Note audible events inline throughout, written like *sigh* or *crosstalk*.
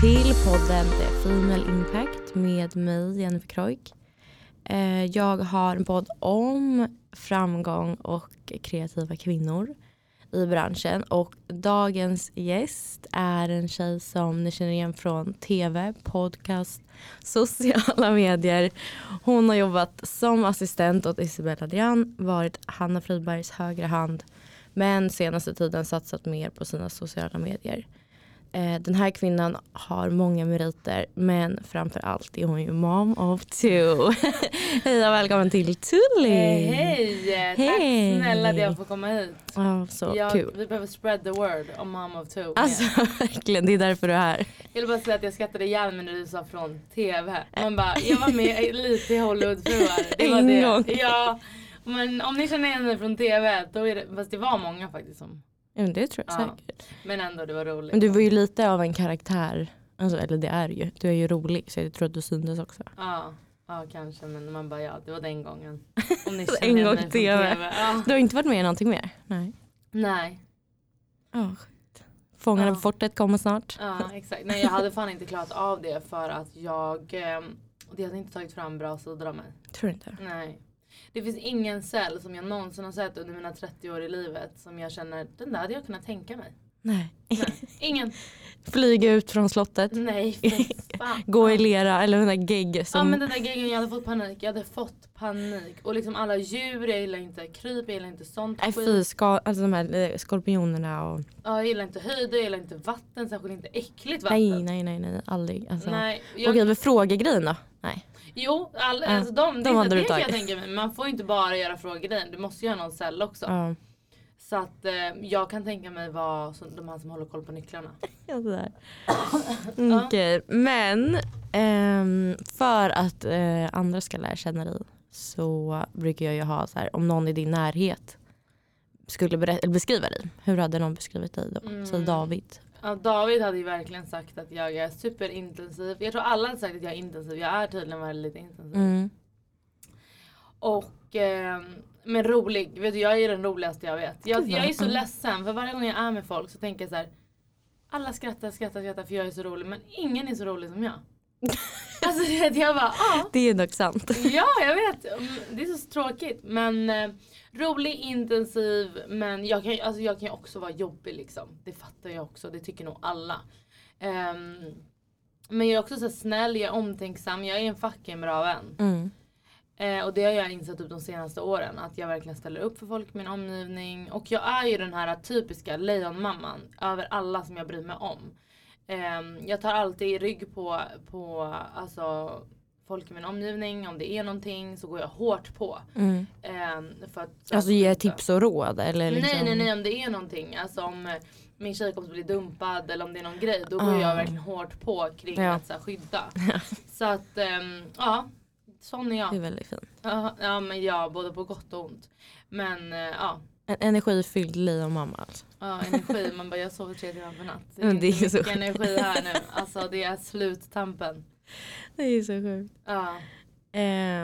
till podden The Female Impact med mig Jennifer Kroik. Eh, jag har en podd om framgång och kreativa kvinnor i branschen och dagens gäst är en tjej som ni känner igen från tv, podcast, *laughs* sociala medier. Hon har jobbat som assistent åt Isabella Adrian, varit Hanna Fribergs högra hand men senaste tiden satsat mer på sina sociala medier. Eh, den här kvinnan har många meriter men framför allt är hon ju mom of two. *laughs* hej och välkommen till Tully. Eh, hej! Hej. Tack snälla att jag får komma hit. Ja, så jag, kul. Vi behöver spread the word om mom of two. Alltså *laughs* verkligen, det är därför du är här. Jag vill bara säga att jag skrattade ihjäl mig när du sa från TV. Man bara, jag var med lite i Hollywoodfruar. *laughs* Det var det. Ja, men om ni känner igen mig från TV, då är det, fast det var många faktiskt som, men det tror jag Ja. säkert. men ändå det var roligt. Men du var ju lite av en karaktär. Alltså, eller det är ju. Du är ju rolig så jag tror att du syntes också. Ja, ja kanske men man bara ja, det var den gången. *laughs* Om ni En gång TV. TV. Ja. Du har inte varit med i någonting mer? Nej. Nej. Oh, skit. Fångarna Ja. på fortet kommer snart. Ja *laughs* exakt. Nej jag hade fan inte klarat av det för att jag eh, det hade inte tagit fram bra sidor av mig. Tror du inte? Nej. Det finns ingen cell som jag någonsin har sett under mina 30 år i livet som jag känner den där hade jag kunnat tänka mig. Nej. Nej. Ingen. Flyga ut från slottet. Nej. *laughs* Gå i lera eller den där gegg Ja som... men den där grejen jag hade fått panik. Jag hade fått panik. Och liksom alla djur, jag gillar inte kryp, jag gillar inte sånt Nej fy, ska, alltså de här eh, skorpionerna och... Ja, jag gillar inte höjder, jag gillar inte vatten, särskilt inte äckligt vatten. Nej nej nej nej aldrig. Alltså. Nej, jag, Okej men frågegrejen då? Nej. Jo, all, Ja, alltså de, de det, det kan jag tänka mig. Man får inte bara göra frågor Du måste ha någon cell också. Ja. Så att eh, jag kan tänka mig vara som, de här som håller koll på nycklarna. *laughs* Ja. Mm, Okej, men ehm, för att eh, andra ska lära känna dig så brukar jag ju ha så här, om någon i din närhet skulle eller beskriva dig, hur hade någon beskrivit dig då? Så Mm. David. Ja, David hade ju verkligen sagt att jag är superintensiv. Jag tror alla hade sagt att jag är intensiv. Jag är tydligen väldigt intensiv. Mm. Och eh, men rolig. Vet du, jag är den roligaste jag vet. Jag, jag är så ledsen för varje gång jag är med folk så tänker jag så här. Alla skrattar, skrattar, skrattar för jag är så rolig men ingen är så rolig som jag. *laughs* alltså jag bara ah. Det är dock sant. Ja, jag vet. Mm, Det är så tråkigt. Men eh, rolig, intensiv. Men jag kan, ju- alltså, jag kan ju också vara jobbig liksom. Det fattar jag också. Det tycker nog alla. Ehm, men jag är också så snäll, jag är omtänksam. Jag är en fucking bra vän. Mm. Eh, och det har jag insett typ de senaste åren. Att jag verkligen ställer upp för folk i min omgivning. Och jag är ju den här typiska lejonmamman. Över alla som jag bryr mig om. Ehm, jag tar alltid rygg på, på alltså, folk i min omgivning. Om det är någonting så går jag hårt på. Mm. Ehm, för att, Alltså ge tips och råd eller liksom... Nej nej nej om det är någonting. Alltså om eh, min tjejkompis blir dumpad eller om det är någon grej. Då går Ah. jag verkligen hårt på kring Ja. att så här, skydda. *laughs* så att ehm, ja, sån är jag. Det är väldigt fint. Ja, ja men ja, både på gott och ont. Men eh, ja, En energifylld lejonmamma alltså. ja energi. Man bara jag sover tre timmar per natt. *laughs* Det är, det är så energi här nu. Alltså det är sluttampen. Det är så sjukt. Ja.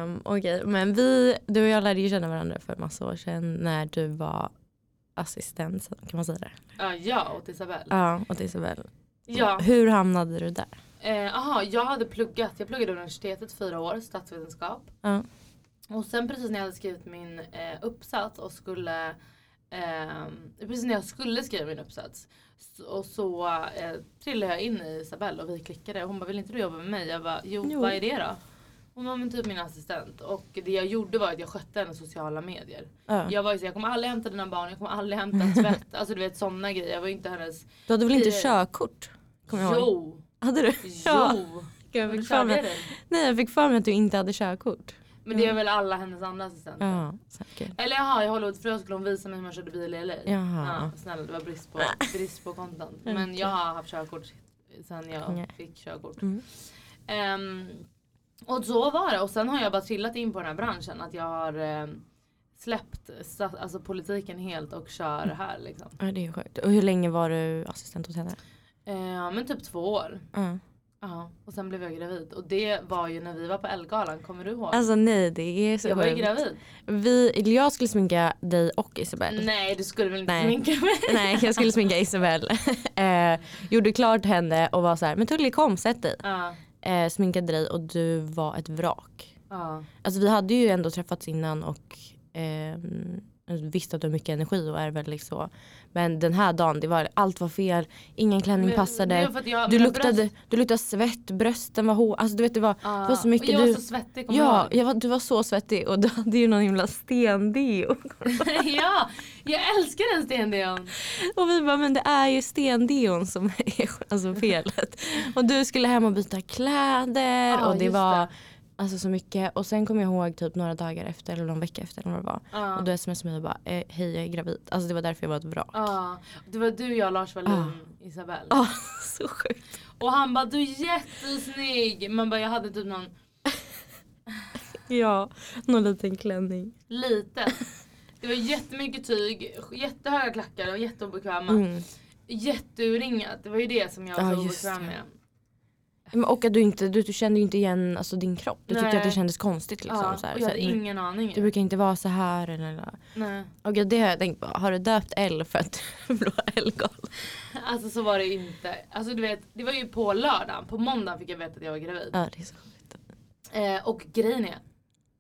Um, Okej, men vi, du och jag lärde ju känna varandra för massa år sedan när du var assistent, kan man säga det? Ja, åt Isabelle. Ja, åt Isabel. Ja. Hur hamnade du där? Eh, aha, jag hade pluggat. Jag pluggade universitetet fyra år, statsvetenskap. Ja. Och sen precis när jag hade skrivit min eh, uppsats och skulle ehm, precis när jag skulle skriva min uppsats och så eh, trillade jag in i Isabelle och vi klickade hon bara vill inte du jobba med mig? Jag bara jo, Jo. vad är det då? Hon var men typ min assistent och det jag gjorde var att jag skötte hennes sociala medier. Ja. Jag var ju så jag kommer aldrig hämta dina barn, jag kommer aldrig hämta tvätt. alltså du vet sådana grejer. Jag var inte hennes... Du hade väl inte körkort? Kommer jag ihåg. Jo! Hade du? Jo! Jag fick för mig, nej, jag fick för mig att du inte hade körkort. Men det är väl alla hennes andra assistenter? Ja, säkert. Eller jaha, i Hollywoodfröet skulle hon visa mig hur man körde bil i LA. Jaha. Ja, snälla det var brist på, *laughs* brist på content. Men jag har haft körkort sen jag Nej. fick körkort. Mm. Ehm, och så var det. Och sen har jag bara trillat in på den här branschen. Att jag har ehm, släppt alltså, politiken helt och kör Mm. här liksom. Ja, det är sjukt. Och hur länge var du assistent hos henne? Eh, Ja men typ två år. Ja. Ja, och sen blev jag gravid. Och det var ju när vi var på Ellegalan, kommer du ihåg? Alltså nej det är så jag var ju sjukt. gravid. Vi, jag skulle sminka dig och Isabelle. Nej du skulle väl inte Nej. sminka mig? *laughs* Nej jag skulle sminka Isabelle. *laughs* eh, gjorde klart henne och var så här, men Tully kom sätt dig. Ja, Eh, sminkade dig och du var ett vrak. ja. Alltså vi hade ju ändå träffats innan och eh, visste att du har mycket energi och är väldigt så. Men den här dagen, det var, allt var fel, ingen klänning Men passade. att jag- du, luktade, bröst- du luktade svett, brösten var hårda. Alltså du vet det var, Ja, det var så mycket. Och jag du, var så svettig, kommer ja, jag var, du var så svettig och du hade ju någon himla stendeo. *laughs* ja, jag älskar den stendeon. Och vi bara, men det är ju stendeon som är *laughs* alltså felet. och du skulle hem och byta kläder Ja, och det var det. Alltså så mycket. Och sen kom jag ihåg typ några dagar efter eller någon vecka efter eller vad det var. Ja. Och du smsade mig och bara, eh, hej jag är gravid. Alltså det var därför jag var ett vrak. Ja, Ja, det var du, jag, Lars Wallin, Isabelle. ah, *laughs* så sjukt. Och han bara du är jättesnygg. Man bara jag hade typ någon *laughs* Ja, någon liten klänning. liten. Det var jättemycket tyg, jättehöga klackar och jätteobekväma. Mm. Jätteuringat, det var ju det som jag var Ja, så obekväm med. Men Och att du inte, du, du kände ju inte igen alltså, din kropp. Du tyckte Nej. att det kändes konstigt liksom. Ja, så här, och så jag här, hade du- ingen aning. Du brukar inte vara så här eller... Nej. Och det har jag tänkt på. Har du döpt L för att du vara L-gal? Alltså så var det inte. Alltså du vet, det var ju på lördagen. På måndagen fick jag veta att jag var gravid. Ja, det är så. Eh, och grejen är,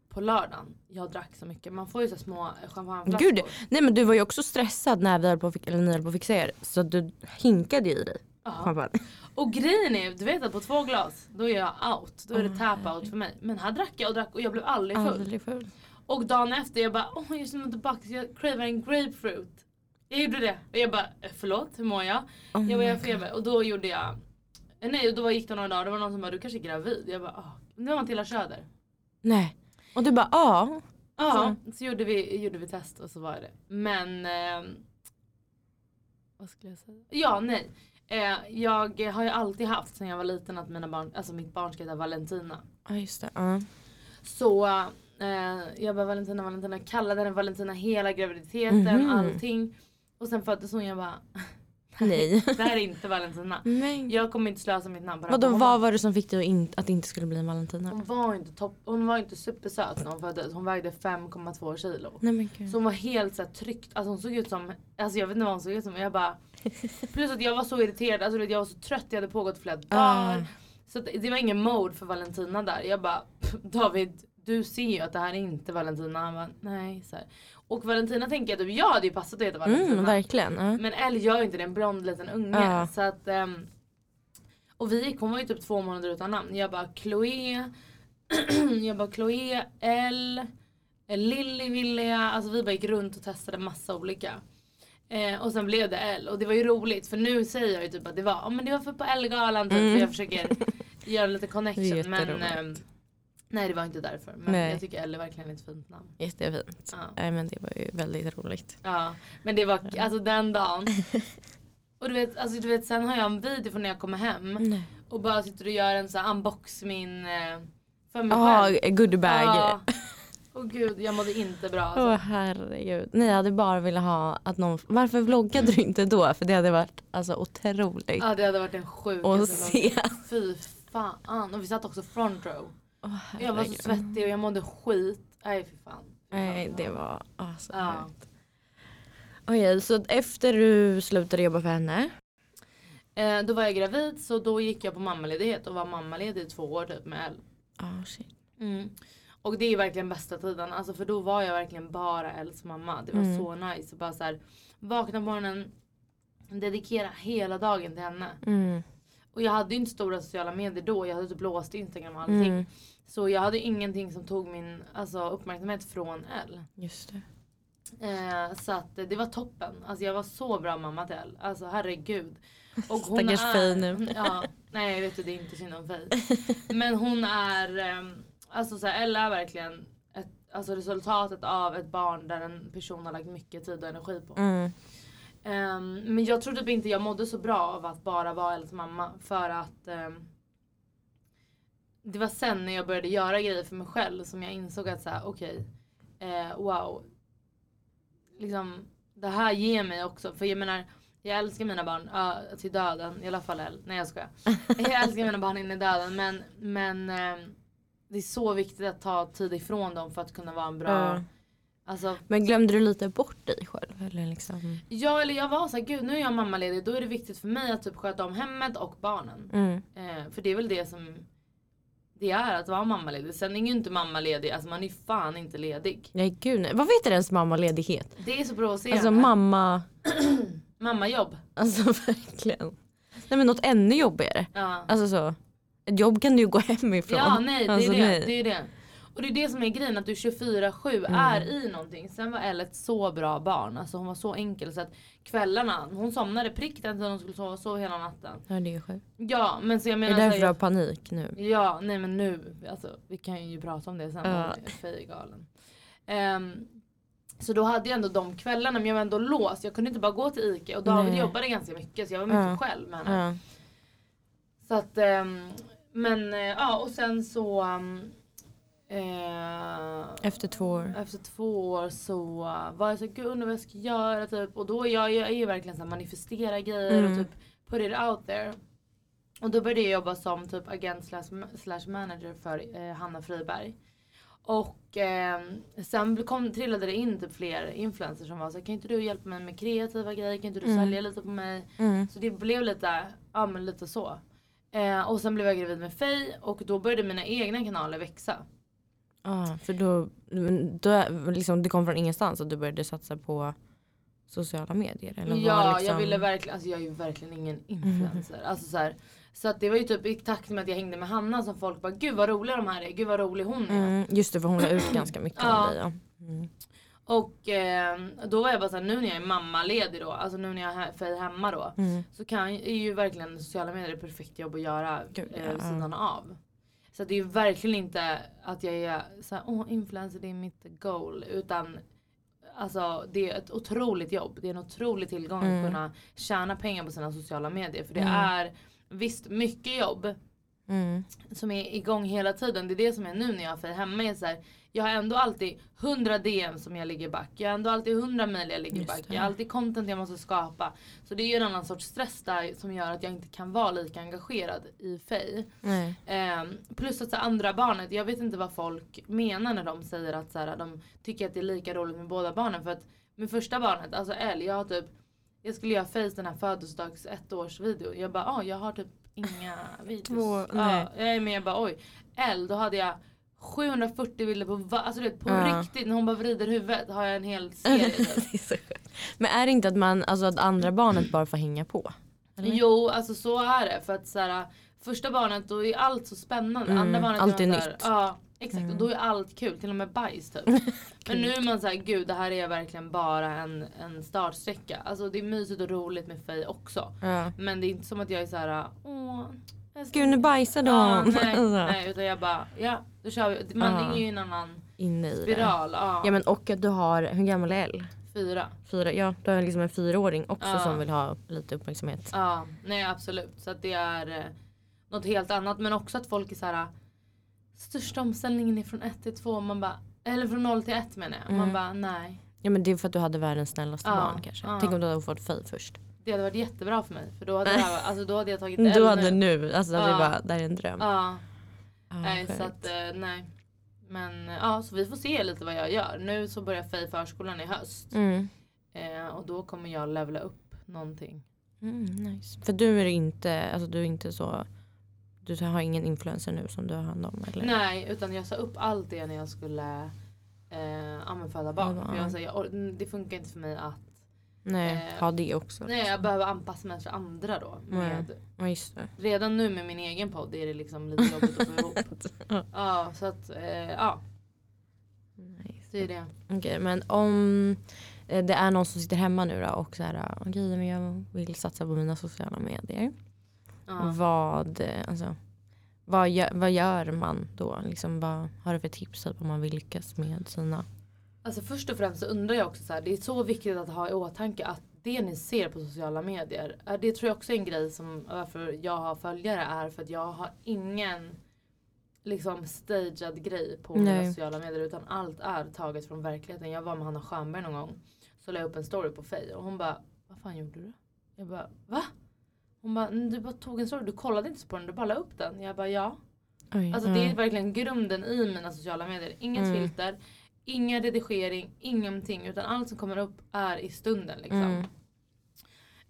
på lördagen, jag drack så mycket. Man får ju så små champagneflaskor. Gud, nej men du var ju också stressad när vi höll på, eller ni höll på att fixa er. Så du hinkade ju i dig. Ja. Champagne. Och grejen är, du vet att på två glas, då är jag out. Då är det Åh, tap out för mig. Men här drack jag och drack och jag blev aldrig full. Aldrig full. Och dagen efter jag bara, åh jag är så tillbaka jag cravar en grapefruit. Jag gjorde det. Och jag bara, "Eh, förlåt hur mår jag? Oh jag var jag feber. Och då gjorde jag, eh, nej då gick det några dagar, det var någon som bara, du kanske är gravid. Jag bara, ah. Det var Matilda Söder. Nej. Och du bara ja. Ja, så gjorde vi, gjorde vi test och så var det. Men... Eh, vad skulle jag säga? Ja, nej. Eh, jag har ju alltid haft sen jag var liten att mina barn, alltså mitt barn ska heta Valentina. Ja just det. Ja. Så eh, jag bara Valentina, Valentina, kallade henne Valentina hela graviditeten, Mhm. allting. Och sen föddes hon jag bara, *laughs* Nej. det här är inte Valentina. *laughs* Men. Jag kommer inte slösa mitt namn på det Vadå, vad var det som fick dig att, in, att det inte skulle bli en Valentina? Hon var inte topp, hon var inte supersöt när hon föddes. Hon vägde 5,2 kilo. Nej. Så hon var helt så här, tryckt, alltså hon såg ut som, alltså jag vet inte vad hon såg ut som jag bara *laughs* Plus att jag var så irriterad, alltså jag var så trött, jag hade pågått flera dagar. Ah. Så det var ingen mode för Valentina där. Jag bara David, du ser ju att det här är inte Valentina. Han bara nej. Så här. Och Valentina tänker jag typ, jag hade ju passat att heta Valentina. Mm, verkligen. Ja. Men Elle gör ju inte det, en blond liten unge. Ja. Så att, ehm, och vi gick, hon var ju typ två månader utan namn. Jag bara Chloé, *clears throat* jag bara Chloé, Elle, Lilly ville jag. Alltså vi bara gick runt och testade massa olika. Eh, och sen blev det Elle och det var ju roligt för nu säger jag ju typ att det var, ja men det var för på Elle-galan typ. Mm. För jag försöker göra lite connection. Men ehm, nej det var inte därför. Men Nej. jag tycker Elle är verkligen ett fint namn. Jättefint. Ja. Nej men det var ju väldigt roligt. Ja, men det var alltså den dagen. *laughs* Och du vet, alltså, du vet, sen har jag en video från när jag kommer hem Nej. och bara sitter och gör en så här unbox min eh, för mig själv. goodiebag. Ja. *laughs* Åh gud, jag mådde inte bra. Alltså. Åh herregud. Nej jag hade bara velat ha att någon... Varför vloggade du inte då? För det hade varit alltså otroligt. Ja, det hade varit en sjukaste se. vlogg. Fy fan. Och vi satt också front row. Åh, Jag var så herregud. svettig och jag mådde skit. Nej fy fan. Nej det var alltså Ja. sjukt. Okej så att efter du slutade jobba för henne. Eh, då var jag gravid så då gick jag på mammaledighet och var mammaledig i två år typ med Elle. Oh, shit. Mm. Och det är verkligen bästa tiden. Alltså för då var jag verkligen bara Els mamma. Det var Mm. så nice. Bara så här, vakna på morgonen, dedikera hela dagen till henne. Mm. Och jag hade ju inte stora sociala medier då. Jag hade typ låst Instagram och allting. Mm. Så jag hade ingenting som tog min alltså, uppmärksamhet från Elle. Just det. Eh, så att eh, det var toppen. Alltså jag var så bra mamma till Elle. Alltså herregud. Och Stackars Faye nu. Ja, nej vet du det är inte synd om Faye. *laughs* Men hon är, ehm, alltså så här, Elle är verkligen ett, alltså resultatet av ett barn där en person har lagt mycket tid och energi på. Mm. Ehm, men jag tror typ inte jag mådde så bra av att bara vara Elles mamma. För att ehm, det var sen när jag började göra grejer för mig själv som jag insåg att så här, okej, eh, wow. Liksom, det här ger mig också, för jag menar Jag älskar mina barn ja, till döden, i alla fall El. Nej jag skojar. *laughs* Jag älskar mina barn in i döden men, men eh, det är så viktigt att ta tid ifrån dem för att kunna vara en bra Ja. Alltså, Men glömde du lite bort dig själv? Eller liksom? ja eller jag var såhär, gud nu är jag mammaledig då är det viktigt för mig att typ sköta om hemmet och barnen. Mm. Eh, för det är väl det som det är att vara mammaledig. Sen är ju inte mammaledig, alltså man är ju fan inte ledig. Nej gud nej. Vad heter ens mammaledighet? Det är så provocerande. Alltså mamma, *clears throat* Mammajobb. alltså *laughs* verkligen. Nej men något ännu jobbigare. Ja. Alltså så. Ett jobb kan du ju gå hemifrån. Ja nej det Alltså, är det. nej. det är det. Och det är det som är grejen att du 24-7 Mm. är i någonting. Sen var Elle ett så bra barn. Alltså hon var så enkel så att kvällarna, hon somnade prick den tiden hon skulle sova, sov hela natten. Ja det är sjukt. Ja men så jag Det menar är därför du har panik nu. Ja nej men nu, alltså vi kan ju prata om det sen. Ja. Är galen. Ehm, så då hade jag ändå de kvällarna men jag var ändå låst. Jag kunde inte bara gå till ICA och David Nej. jobbade ganska mycket så jag var mycket Ja. själv med henne. Ja. Så att, ehm, men eh, ja och sen så ehm, eh, Efter två år. efter två år så var jag så gud undrar vad jag ska göra typ. Och då jag, jag är ju verkligen så här manifestera grejer Mm. och typ put it out there. Och då började jag jobba som typ agent slash, manager för eh, Hanna Friberg. Och eh, sen kom, trillade det in typ fler influencers som var så kan inte du hjälpa mig med kreativa grejer? Kan inte du Mm. sälja lite på mig? Mm. Så det blev lite, ja men lite så. Eh, och sen blev jag gravid med Faye och då började mina egna kanaler växa. Ja, för då, då liksom, det kom från ingenstans och du började satsa på sociala medier? Eller ja, liksom... jag ville verkligen, alltså jag är ju verkligen ingen influencer. Alltså så, här, så att det var ju typ i takt med att jag hängde med Hanna som folk bara gud vad roliga de här är, gud vad rolig hon är. Mm, just det, för hon la ut ganska mycket om dig. Ja. Mm. Och eh, då var jag bara såhär, nu när jag är mammaledig då, alltså nu när jag är Faye hemma då. Mm. Så kan, är ju verkligen sociala medier ett perfekt jobb att göra Gud, eh, vid sidan av. Så det är ju verkligen inte att jag är såhär, åh influencer det är mitt goal. Utan alltså det är ett otroligt jobb. Det är en otrolig tillgång Mm. att kunna tjäna pengar på sina sociala medier. För det Mm. är visst mycket jobb Mm. som är igång hela tiden. Det är det som är nu när jag har Faye hemma. Är så här, jag har ändå alltid 100 DM som jag ligger back. Jag har ändå alltid 100 mail jag ligger Just back. det. Jag har alltid content jag måste skapa. Så det är ju en annan sorts stress där som gör att jag inte kan vara lika engagerad i Faye. Ehm, plus att så andra barnet, jag vet inte vad folk menar när de säger att så här, de tycker att det är lika roligt med båda barnen. För att med första barnet, alltså Elle, jag har typ jag skulle göra Face den här födelsedags ettårsvideo. Jag bara, ah, jag har typ inga videos. Två, ja, nej. jag är med, jag bara oj. Elle, då hade jag 740 bilder på va- alltså vet, på Ja. riktigt när hon bara vrider huvudet har jag en hel *laughs* serie. är. Men är det inte att man, alltså att andra barnet bara får hänga på? Eller? Jo, alltså så är det. För att så här, första barnet då är allt så spännande. Mm, Andra barnet allt är nytt. Ja, exakt. Mm. Och då är allt kul. Till och med bajs typ. *laughs* Men nu är man såhär, gud det här är verkligen bara en, en startsträcka. Alltså det är mysigt och roligt med Faye också. Ja. Men det är inte som att jag är såhär, åh. Gud nu bajsade ja, hon. nej, *laughs* Alltså, nej, utan jag bara, ja då kör vi. Man Ja. är ju i en annan Inne i det. spiral. Ja, Ja men och att du har, hur gammal är Elle? Fyra. Fyra, ja du har liksom en fyraåring också Ja. som vill ha lite uppmärksamhet. Ja, nej absolut. Så att det är eh, något helt annat. Men också att folk är så här. Största omställningen är från 1 till 2. Man bara, eller från 0 till 1 menar jag. Man Mm. bara nej. Ja men det är för att du hade världens snällaste Ja, barn kanske. ja. Tänk om du hade fått Faye först. Det hade varit jättebra för mig. För då hade, det här, alltså, då hade jag tagit Du L hade nu. nu, alltså det Ja. är bara, det här är en dröm. Ja, Ja, nej sjukt. så att eh, nej. Men ja, så vi får se lite vad jag gör. Nu så börjar Faye förskolan i höst. Mm. Eh, och då kommer jag levla upp någonting. Mm, nice. För du är inte, alltså du är inte så, du har ingen influencer nu som du har hand om eller? Nej, utan jag sa upp allt det när jag skulle eh, föda barn. Ja. För jag, sa, jag, or- det funkar inte för mig att Nej, Eh, ha det också. Nej jag behöver anpassa mig efter andra då. Med, Ja just det. redan nu med min egen podd är det liksom lite jobbigt att få *laughs* ihop. Ja. Så att eh, ja Nice. det är det. Okej men om eh, det är någon som sitter hemma nu då och så här, okej men jag vill satsa på mina sociala medier. Ja. Vad, eh, alltså, vad, gör, vad gör man då? Liksom, vad har du för tips typ, om man vill lyckas med sina? Alltså först och främst så undrar jag också så här, det är så viktigt att ha i åtanke att det ni ser på sociala medier, det tror jag också är en grej som varför jag har följare är för att jag har ingen liksom stagead grej på mina Nej. sociala medier utan allt är taget från verkligheten. Jag var med Hanna Stjernberg någon gång så la jag upp en story på Faye och hon bara Vad fan gjorde du? Jag bara va? Hon bara "Mm, du bara tog en story, du kollade inte på den, du bara la upp den. Jag bara ja. Oj, Alltså det är verkligen grunden i mina sociala medier. Inget Mm. filter, ingen redigering, ingenting. Utan allt som kommer upp är i stunden liksom. Mm.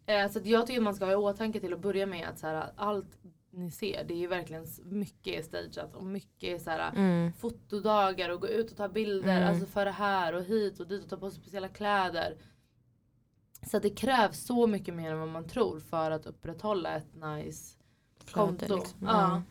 Eh, så jag tycker man ska ha i åtanke till att börja med att så här, allt ni ser det är ju verkligen mycket stageat och mycket så här, Mm. fotodagar och gå ut och ta bilder Mm. alltså för det här och hit och dit och ta på sig speciella kläder. Så att det krävs så mycket mer än vad man tror för att upprätthålla ett nice konto. liksom. Ja.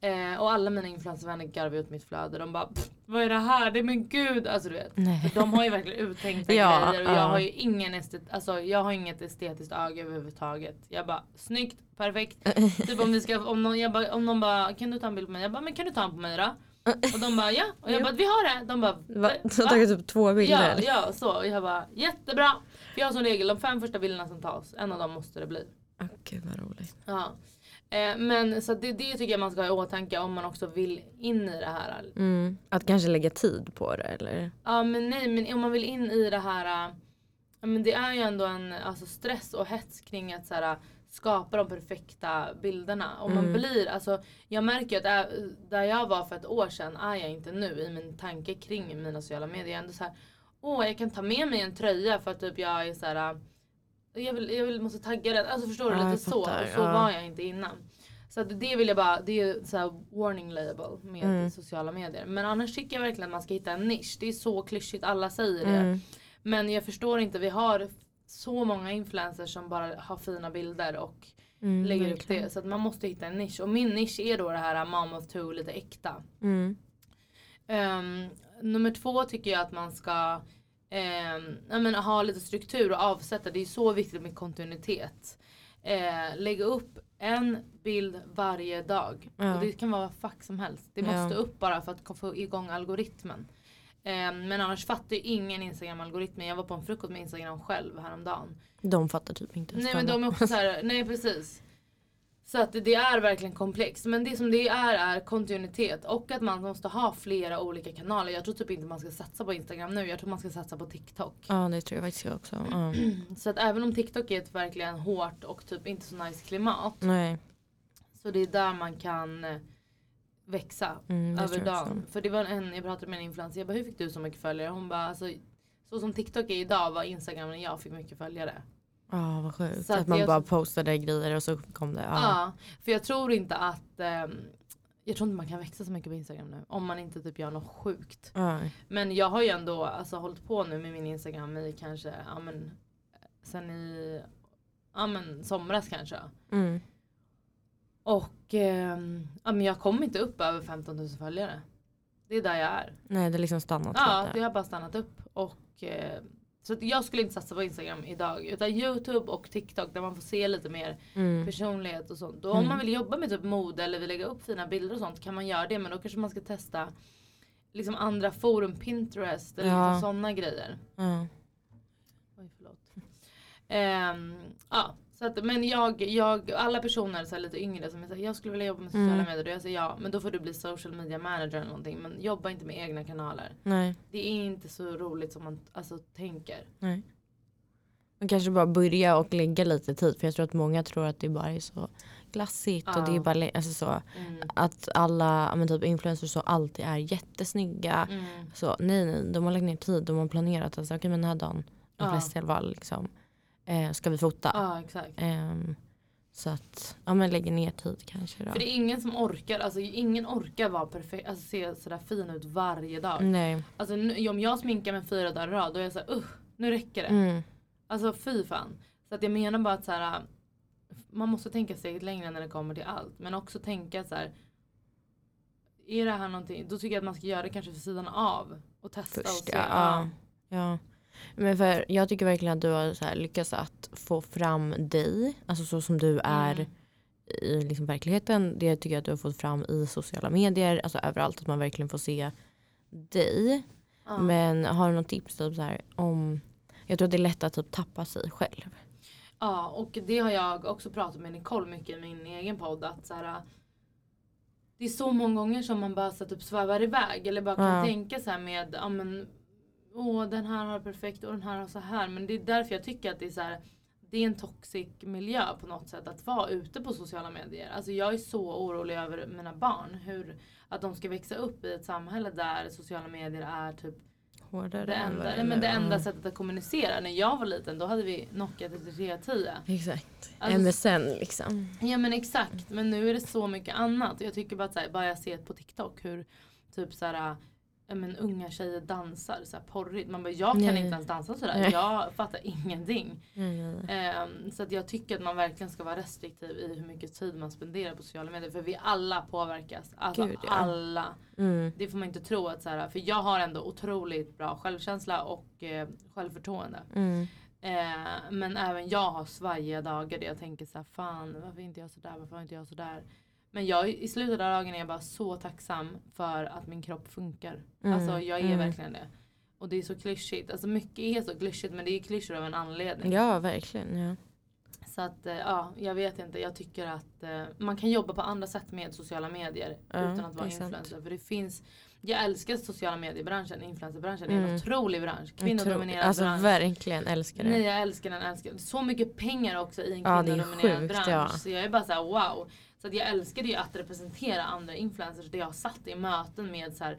Eh, och alla mina influencervänner garvar ut mitt flöde. De bara "Pff, vad är det här? Det men gud. Alltså du vet. De har ju verkligen uttänkta *laughs* Ja, grejer och jag ja. har ju ingen estet, alltså jag har inget estetiskt öga överhuvudtaget. Jag bara snyggt, perfekt. *laughs* Typ om vi ska, om någon, jag bara, om någon bara kan du ta en bild på mig? Jag bara men kan du ta en på mig då? *laughs* Och de bara ja. Och jag bara vi har det. De bara Va? "Va?" Så tagit typ två Ja, bilder? ja så. Och jag bara jättebra. För jag har som regel de fem första bilderna som tas, en av dem måste det bli. Åh, Gud vad roligt. Ja. Eh, men så det, det tycker jag man ska ha i åtanke om man också vill in i det här. Mm. Att kanske lägga tid på det eller? Ja men nej men om man vill in i det här. äh, Ja, men det är ju ändå en alltså, stress och hets kring att så här, skapa de perfekta bilderna. Och man Mm. blir, alltså, jag märker att där, där jag var för ett år sedan är jag inte nu i min tanke kring mina sociala medier. Jag är ändå så här, åh jag kan ta med mig en tröja för att typ jag är så här. äh, Jag, vill, jag vill, måste tagga den. Alltså förstår du? Ja, lite så. Och så ja. var jag inte innan. Så det vill jag bara, det är så här warning label med Mm. sociala medier. Men annars tycker jag verkligen att man ska hitta en nisch. Det är så klyschigt, alla säger det. Mm. Men jag förstår inte, vi har så många influencers som bara har fina bilder och Mm, lägger upp det. Så man måste hitta en nisch. Och min nisch är då det här mom of two, lite äkta. Mm. Nummer två tycker jag att man ska ehm, ja, men, ha lite struktur och avsätta. Det är så viktigt med kontinuitet. Eh, lägga upp en bild varje dag. Ja. Och det kan vara vad fuck som helst. Det Ja. måste upp bara för att få igång algoritmen. Ehm, men annars fattar ju ingen Instagram-algoritmen. Jag var på en frukost med Instagram själv häromdagen. De fattar typ inte. Nej men de är också så här, nej precis. Så att det är verkligen komplext. Men det som det är är kontinuitet och att man måste ha flera olika kanaler. Jag tror typ inte man ska satsa på Instagram nu. Jag tror man ska satsa på TikTok. Ja det tror jag faktiskt också. Ja. *clears throat* Så att även om TikTok är ett verkligen hårt och typ inte så nice klimat. Nej. Så det är där man kan eh, växa Mm, över dagen. För det var en, jag pratade med en influencer. Jag bara hur fick du så mycket följare? Hon bara alltså så som TikTok är idag var Instagram när jag fick mycket följare. Ja vad sjukt. Så att, att man jag- bara postade grejer och så kom det. Ja. Ja, för jag tror inte att ehm, jag tror inte man kan växa så mycket på Instagram nu om man inte typ gör något sjukt. Ja. Men jag har ju ändå alltså, hållit på nu med min Instagram i kanske, ja men sen i, ja men somras kanske. Mm. Och ehm, ja men jag kommer inte upp över 15 000 följare. Det är där jag är. Nej det är liksom stannat Ja, det har bara stannat upp. Och, eh, så jag skulle inte satsa på Instagram idag. Utan Youtube och TikTok där man får se lite mer Mm. personlighet och sånt. Och om Mm. man vill jobba med typ mode eller vill lägga upp fina bilder och sånt kan man göra det. Men då kanske man ska testa liksom andra forum, Pinterest eller Ja. liksom sådana grejer. Ja. Oj, förlåt. Ehm, ja, så att, men jag, jag, alla personer så lite yngre som är så här, jag skulle vilja jobba med sociala Mm. medier. Och jag säger ja, men då får du bli social media manager eller någonting. Men jobba inte med egna kanaler. Nej. Det är inte så roligt som man alltså, tänker. Nej. Man kanske bara börja och lägga lite tid för jag tror att många tror att det bara är så glassigt och Ja. det är bara alltså så, Mm. att alla men typ influencers så alltid är jättesnygga. Mm. Så nej nej, de har lagt ner tid, de har planerat att okej men den här dagen, de Ja. flesta i alla fall liksom, eh, ska vi fota. Ja, exakt. Ehm, så att, ja men lägger ner tid kanske då. För det är ingen som orkar, alltså ingen orkar vara perfekt, alltså se sådär fin ut varje dag. Nej. Alltså om jag sminkar mig fyra dagar i rad då är jag såhär, uh, nu räcker det. Mm. Alltså fy fan. Så att jag menar bara att så här, man måste tänka steget längre när det kommer till allt. Men också tänka så här. Är det här någonting, då tycker jag att man ska göra det kanske för sidan av. Och testa och Först se. ja. ja. Men för jag tycker verkligen att du har så här lyckats att få fram dig, alltså så som du är Mm. i liksom verkligheten. Det tycker jag att du har fått fram i sociala medier, alltså överallt att man verkligen får se dig. Ja. Men har du något tips typ så här om, jag tror att det är lätt att typ tappa sig själv. Ja och det har jag också pratat med Nicole mycket i min egen podd. Att så här, det är så många gånger som man bara så typ svävar iväg. Eller bara kan Ja. tänka så här med, ja men åh den här har perfekt och den här har så här. Men det är därför jag tycker att det är så här. det är en toxic miljö på något sätt att vara ute på sociala medier. Alltså jag är så orolig över mina barn. Hur, att de ska växa upp i ett samhälle där sociala medier är typ Hårdare det enda, nej, men det enda sättet att kommunicera. När jag var liten då hade vi Nokia 3310. Exakt. Alltså, MSN liksom. Ja men exakt. Men nu är det så mycket annat. Jag tycker bara att så här, bara jag ser på TikTok hur typ så här, men unga tjejer dansar så här porrigt. Man bara jag kan Nej. inte ens dansa sådär. Jag fattar ingenting. Nej. Ehm, så att jag tycker att man verkligen ska vara restriktiv i hur mycket tid man spenderar på sociala medier. För vi alla påverkas. Alltså Gud, ja. alla. Mm. Det får man inte tro att så här, för jag har ändå otroligt bra självkänsla och eh, självförtroende. Mm. Eh, men även jag har svajiga dagar där jag tänker så här, fan varför är inte jag sådär, varför är inte jag sådär. Men jag, i slutet av dagen är jag bara så tacksam för att min kropp funkar. Mm, Alltså jag är mm. verkligen det. Och det är så klyschigt. Alltså mycket är så klyschigt men det är klyschor av en anledning. Ja verkligen. Ja. Så att eh, ja, jag vet inte. Jag tycker att eh, man kan jobba på andra sätt med sociala medier Ja, utan att vara influencer. För det finns, jag älskar sociala mediebranschen, influencerbranschen. Det är Mm. en otrolig bransch. Kvinnodominerad Alltså bransch. verkligen älskar det. Nej jag älskar den, älskar. Så mycket pengar också i en Ja, det är kvinnodominerad sjukt, bransch. ja. Så jag är bara såhär wow. Så att jag älskade ju att representera andra influencers där jag satt i möten med så här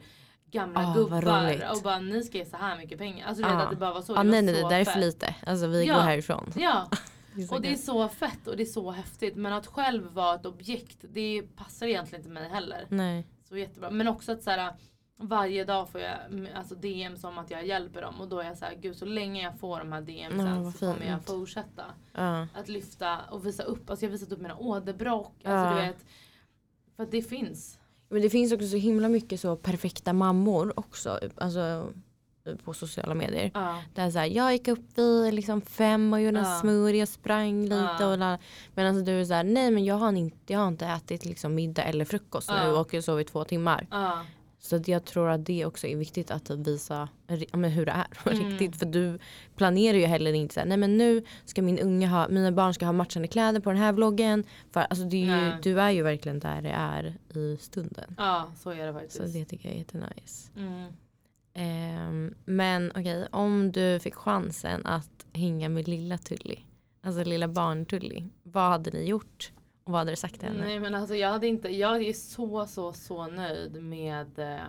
gamla Ah, roligt. gubbar och bara ni ska ge så här mycket pengar. Alltså du Ah. vet att det bara var så. Det nej nej det där är för lite. Alltså vi Ja. går härifrån. *laughs* Ja, *laughs* och det är så fett och det är så häftigt. Men att själv vara ett objekt, det passar egentligen inte mig heller. Nej. Så jättebra. Men också att så här, varje dag får jag mm, alltså DM som att jag hjälper dem. Och då är jag så här, gud så länge jag får de här DM Ja, sen vad så kommer jag fortsätta. Ja. Att lyfta och visa upp. Alltså jag har visat upp mina åderbråck. Ja. Alltså du vet. För att det finns. Men det finns också så himla mycket så perfekta mammor också. Alltså på sociala medier. Ja. Där så här, jag gick upp vid liksom fem och gjorde en Ja. smoothie och sprang lite. Ja. Och la- men alltså du är så här, nej men jag har inte, jag har inte ätit liksom middag eller frukost nu Ja. och jag sov i två timmar. Så jag tror att det också är viktigt att typ visa hur det är Mm. riktigt. För du planerar ju heller inte så här, nej men nu ska min unge ha, mina barn ska ha matchande kläder på den här vloggen. För alltså är ju, du är ju verkligen där det är i stunden. ja, så är det faktiskt. Så det tycker jag är jättenice. Mm. Ehm, men okej, om du fick chansen att hänga med lilla Tully, alltså lilla barn-Tully, vad hade ni gjort? Och vad hade du sagt till henne? Nej men alltså jag hade inte, jag är så så så nöjd med eh,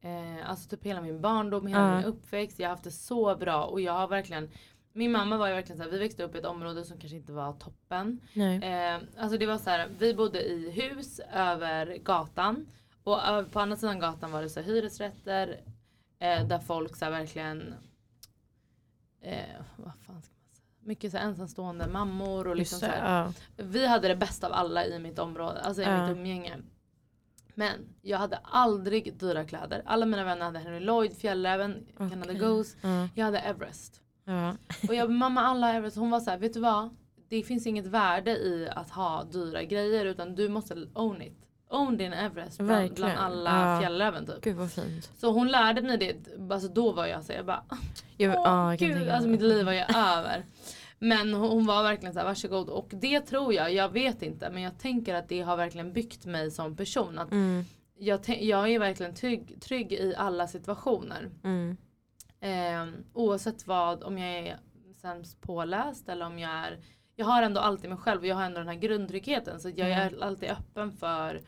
eh, Alltså typ hela min barndom, hela Ja. min uppväxt. Jag har haft det så bra och jag har verkligen Min mamma var ju verkligen såhär, vi växte upp i ett område som kanske inte var toppen. Nej. Eh, alltså det var så här, vi bodde i hus över gatan. Och ö- på andra sidan gatan var det så här, hyresrätter. Eh, där folk så här, verkligen eh, vad fan ska? Mycket så ensamstående mammor och liksom Just så ja. vi hade det bästa av alla i mitt område, alltså i Ja. mitt umgänge. Men jag hade aldrig dyra kläder. Alla mina vänner hade Henry Lloyd, Fjällräven, Canada Okej. Goose. Ja. Jag hade Everest. Och jag mamma alla Everest. Hon var så här, vet du vad? Det finns inget värde i att ha dyra grejer utan du måste own it. Own din Everest bland, Verkligen. bland alla Ja. Fjällräven typ. Gud vad fint. Så hon lärde mig det, alltså då var jag så jag bara Jag, Åh kan gud, alltså mitt liv var ju över. Men hon var verkligen så här, varsågod. Och det tror jag, jag vet inte. Men jag tänker att det har verkligen byggt mig som person. Att Mm, jag, jag är verkligen trygg, trygg i alla situationer. mm, Eh, oavsett vad, om jag är sämst påläst eller om jag är Jag har ändå alltid mig själv och jag har ändå den här grundtryggheten. Så jag Mm. är alltid öppen för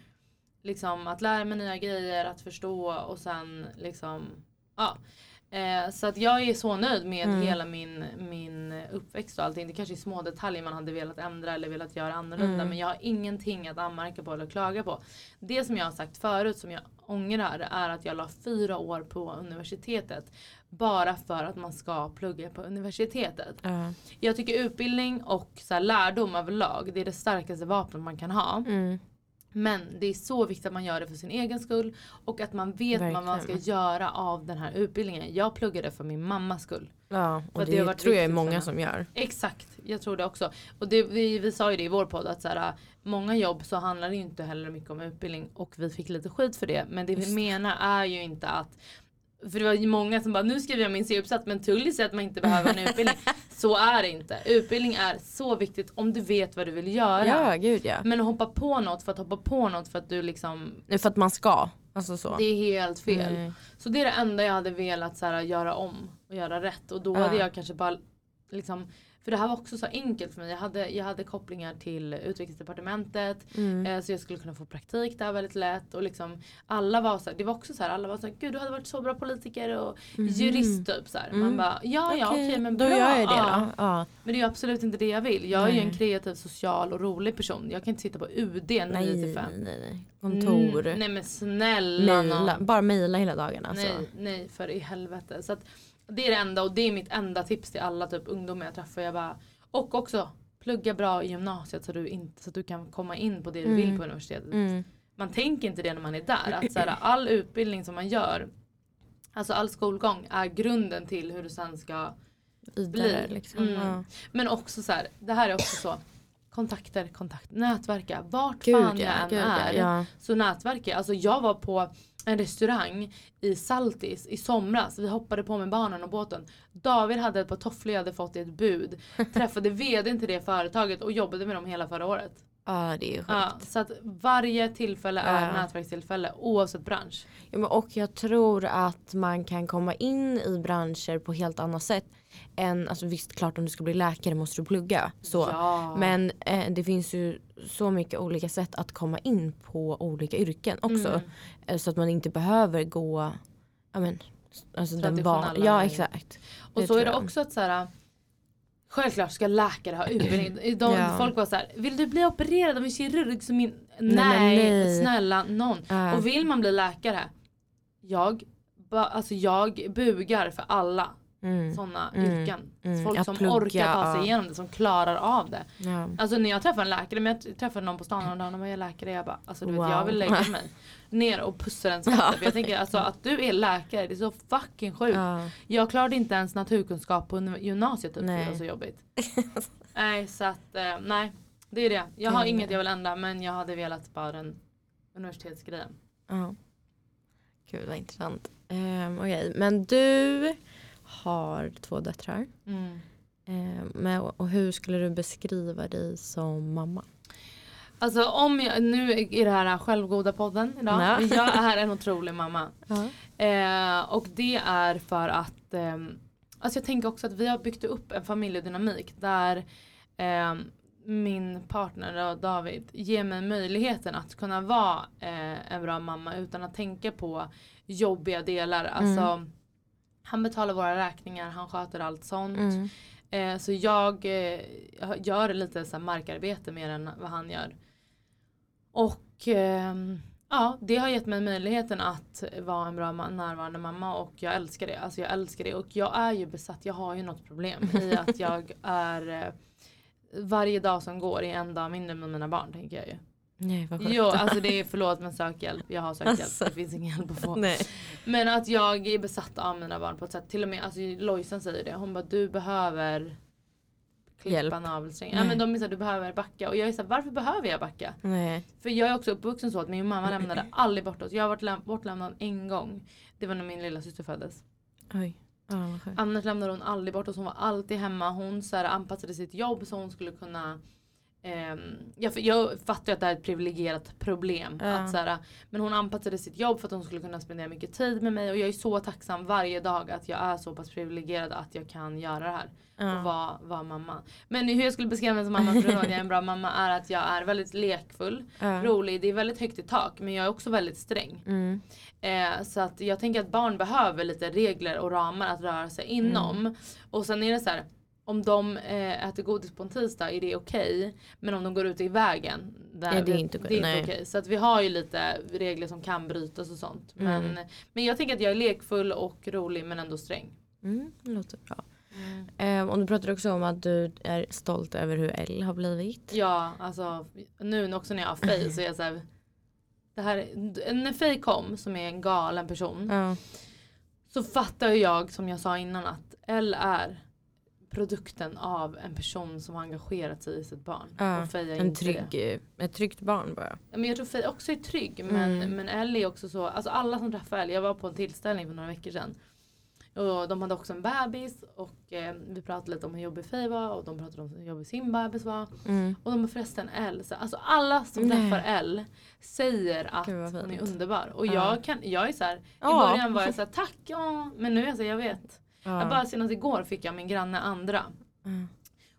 liksom, att lära mig nya grejer, att förstå och sen liksom ja. Eh, så att jag är så nöjd med Mm. hela min, min uppväxt och allting. Det kanske är små detaljer man hade velat ändra eller velat göra annorlunda. Mm. Men jag har ingenting att anmärka på eller klaga på. Det som jag har sagt förut som jag ångrar är att jag la fyra år på universitetet. Bara för att man ska plugga på universitetet. ja. Jag tycker utbildning och så lärdom överlag det är det starkaste vapnet man kan ha. Mm, Men det är så viktigt att man gör det för sin egen skull. Och att man vet vad man ska Verkligen. göra av den här utbildningen. Jag pluggade för min mammas skull. ja. Och det det, tror jag är många som gör. Exakt, jag tror det också. Och det, vi, vi sa ju det i vår podd att så här, många jobb så handlar det inte heller mycket om utbildning och vi fick lite skit för det. Men det vi Just det. menar är ju inte att för det var ju många som bara nu skriver jag min C-uppsats men Tully säger att man inte behöver en *laughs* utbildning. Så är det inte. Utbildning är så viktigt om du vet vad du vill göra. Ja, gud ja. Men att hoppa på något för att hoppa på något för att du liksom För att man ska. Alltså så. det är helt fel. Nej. Så det är det enda jag hade velat så här, göra om och göra rätt. Och då Ja. hade jag kanske bara liksom För det här var också så enkelt för mig. Jag hade, jag hade kopplingar till utvecklingsdepartementet. Mm. Eh, så jag skulle kunna få praktik där väldigt lätt. Och liksom, alla var så här, det var också så här, alla var så här, gud du hade varit så bra politiker och jurist typ så här. Man Mm. bara, ja ja okej men då bra. gör jag det ja. då. Ja. Men det är ju absolut inte det jag vill. Jag är ju en Nej. kreativ, social och rolig person. Jag kan inte sitta på UD 9 Nej, till nej, 5. nej, nej. Kontor. Mm, nej men snälla nån. Bara mejla hela dagen alltså. Nej, nej för i helvete. Så att det är det enda och det är mitt enda tips till alla typ ungdomar jag träffar. Jag bara, och också plugga bra i gymnasiet så, du inte, så att du kan komma in på det du vill Mm. på universitetet. Mm. Man tänker inte det när man är där. Att så här, all utbildning som man gör, alltså all skolgång är grunden till hur du sen ska Vidare Bli. liksom. Mm. Ja. Men också så här, det här är också så. Kontakter, kontakt, nätverka. Vart Gud fan ja, jag än är. ja. Så nätverka. Alltså jag var på en restaurang i Saltis i somras. Vi hoppade på med barnen och båten. David hade ett par tofflor jag hade fått i ett bud. *laughs* Träffade vdn till det företaget och jobbade med dem hela förra året. Ja det är ju sjukt. Ja, så att varje tillfälle är Ja. nätverkstillfälle oavsett bransch. Ja, men och jag tror att man kan komma in i branscher på helt annat sätt. Än, alltså visst klart om du ska bli läkare måste du plugga. Så. Ja. Men eh, det finns ju så mycket olika sätt att komma in på olika yrken också. Mm. Eh, Så att man inte behöver gå ja, men, alltså den van- Ja exakt. Och Det så är det jag. också att så här. Självklart ska läkare ha utbildning. *clears throat* De, Ja. Folk var så här, vill du bli opererad av en kirurg som min... men Nej, nej. snälla någon. Ja. Och vill man bli läkare, jag, ba, alltså jag bugar för alla Mm. sådana Mm. yrken. Mm. Folk Att som plugga, orkar ta sig ja. igenom det, som klarar av det. Ja. Alltså när jag träffar en läkare, men jag träffade någon på stan och de var jag är läkare, jag bara alltså du vet Wow. jag vill lägga mig ner och pussa den *laughs* skatten. För jag tänker alltså att du är läkare, det är så fucking sjukt. Ja. Jag klarade inte ens naturkunskap på gymnasiet typ, Nej. det var så jobbigt. *laughs* nej så att eh, nej. Det är det. Jag har Mm. inget jag vill ändra men jag hade velat bara den universitetsgrejen. Ja. Gud vad intressant. Um, Okej men du har två döttrar. Mm. Um, men, och hur skulle du beskriva dig som mamma? Alltså om jag, nu är det här självgoda podden idag. Men jag är en otrolig mamma. Ja. Eh, och det är för att ehm, Alltså jag tänker också att vi har byggt upp en familjedynamik där ehm, min partner David ger mig möjligheten att kunna vara eh, en bra mamma utan att tänka på jobbiga delar. Alltså, han betalar våra räkningar, han sköter allt sånt. Mm. Eh, så jag eh, gör lite så markarbete mer än vad han gör. Och ehm, ja, det har gett mig möjligheten att vara en bra närvarande mamma och jag älskar det. Alltså jag älskar det och jag är ju besatt, jag har ju något problem i *laughs* att jag är eh, varje dag som går är en dag mindre med mina barn tänker jag ju. Nej vad sjukt. Jo, alltså det är *laughs* förlåt men sök hjälp. Jag har sökt hjälp. Alltså. Det finns ingen hjälp att få. Nej. Men att jag är besatt av mina barn på ett sätt. Till och med alltså, Lojsan säger det. Hon bara du behöver klippa Hjälp. navelsträngen. Ja men de är såhär du behöver backa. Och jag är såhär varför behöver jag backa? Nej. För jag är också uppvuxen så att min mamma lämnade aldrig bort oss. Jag har varit läm- bortlämnad en gång. Det var när min lilla syster föddes. Oj. Annars lämnade hon aldrig bort oss. Hon var alltid hemma. Hon så här, anpassade sitt jobb så hon skulle kunna ehm, jag, jag fattar att det är ett privilegierat problem. Ja. Att, så här, men hon anpassade sitt jobb för att hon skulle kunna spendera mycket tid med mig. Och jag är så tacksam varje dag att jag är så pass privilegierad att jag kan göra det här. Och Ja. vara, vara mamma. Men hur jag skulle beskriva mig som mamma för att jag är en bra mamma är att jag är väldigt lekfull, Ja. rolig. Det är väldigt högt i tak men jag är också väldigt sträng. Mm. Eh, så att jag tänker att barn behöver lite regler och ramar att röra sig inom. Och sen är det så här. Om de eh, äter godis på en tisdag är det okej. Men om de går ut i vägen. Där, Ja, det är inte okej, det är inte nej. okej. Så att vi har ju lite regler som kan brytas och sånt. Men, Mm. men jag tänker att jag är lekfull och rolig men ändå sträng. Mm, det låter bra. Um, och du pratade också om att du är stolt över hur Elle har blivit. Ja, alltså nu också när jag har Faye så är jag så här, det här, när Faye kom som är en galen person Ja. så fattar jag som jag sa innan att Elle är produkten av en person som har engagerat sig i sitt barn. Ja, och är En inte det. trygg, ett tryggt barn bara. Men jag tror Faye också är trygg men, Mm. men Elle är också så, alltså alla som träffar Elle, jag var på en tillställning för några veckor sedan. Och de hade också en bebis och eh, vi pratade lite om hur jobbig Faye var och de pratade om hur jobbig sin bebis var. Mm. Och de har förresten Elle, så, alltså alla som Nej. träffar Elle säger att hon är underbar. Och Ja. jag, kan, jag är så här, i Ja. början var jag så här, tack ja. Men nu är jag så här, jag vet. Ja. Jag bara senast igår fick jag min granne Andra. Mm.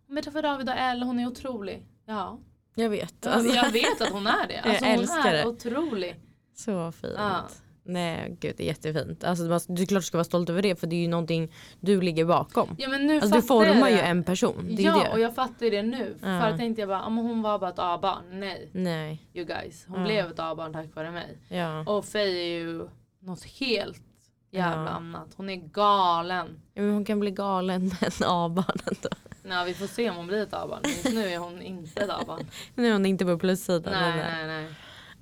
Om jag träffar David och Elle, hon är otrolig. Ja, Jag vet. Alltså, jag vet att hon är det. *laughs* Alltså, Jag hon älskar är det. otrolig. så fint. Ja. Nej gud det är jättefint. Alltså, det är klart du ska vara stolt över det för det är ju någonting du ligger bakom. Ja, men nu Alltså, du formar ju en person. Ja, det. och jag fattar ju det nu. Ja. Förut tänkte jag bara, men hon var bara ett A-barn. Nej, Nej. you guys. Hon Ja. blev ett A-barn tack vare mig. Ja. Och Faye är ju något helt jävla Ja. annat. Hon är galen. ja men hon kan bli galen med en A-barn ändå. Nej, vi får se om hon blir ett A-barn. Just nu är hon inte ett A-barn. *laughs* Nu är hon inte på plussidan. nej, nej. nej.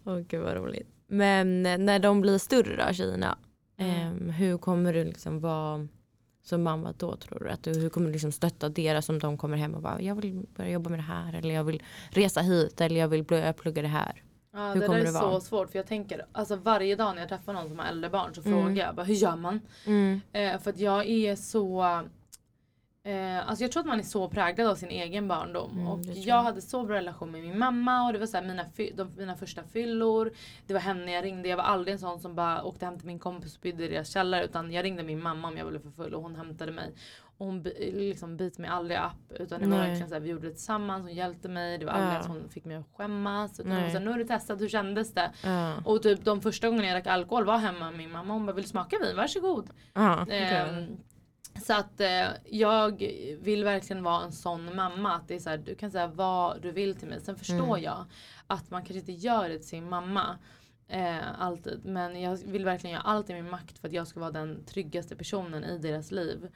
Åh gud vad roligt. Men eh, när de blir större då tjejerna. Mm. ehm, hur kommer du liksom vara som mamma då tror du? Att du hur kommer du liksom stötta deras om de kommer hem och bara jag vill börja jobba med det här eller jag vill resa hit eller jag vill plugga det här. Ja, Hur det där kommer är det så vara? svårt för jag tänker alltså varje dag när jag träffar någon som har äldre barn så Mm. frågar jag bara hur gör man? Mm. Eh, för att jag är så Eh, alltså jag tror att man är så präglad av sin egen barndom. Mm, och det tror jag jag. hade så bra relation med min mamma och det var så här mina, fy- de, mina första fyllor. Det var henne jag ringde. Jag var aldrig en sån som bara åkte hem till min kompis och spydde i deras källare. Utan jag ringde min mamma om jag blev för full och hon hämtade mig. Hon liksom bit mig aldrig upp. Utan det var Nej. verkligen så här, vi gjorde det tillsammans. Hon hjälpte mig. Det var aldrig Ja. att hon fick mig att skämmas. Utan Nej. hon här, nu har du testat, hur kändes det? Ja. Och typ de första gångerna jag drack alkohol var hemma med min mamma. Hon bara, vill du smaka vin? Varsågod. Ja, Ehm, okej. så att eh, jag vill verkligen vara en sån mamma. Att det är så här, du kan säga vad du vill till mig. Sen förstår Mm. jag att man kanske inte gör det till sin mamma. Eh, alltid. Men jag vill verkligen göra allt i min makt för att jag ska vara den tryggaste personen i deras liv.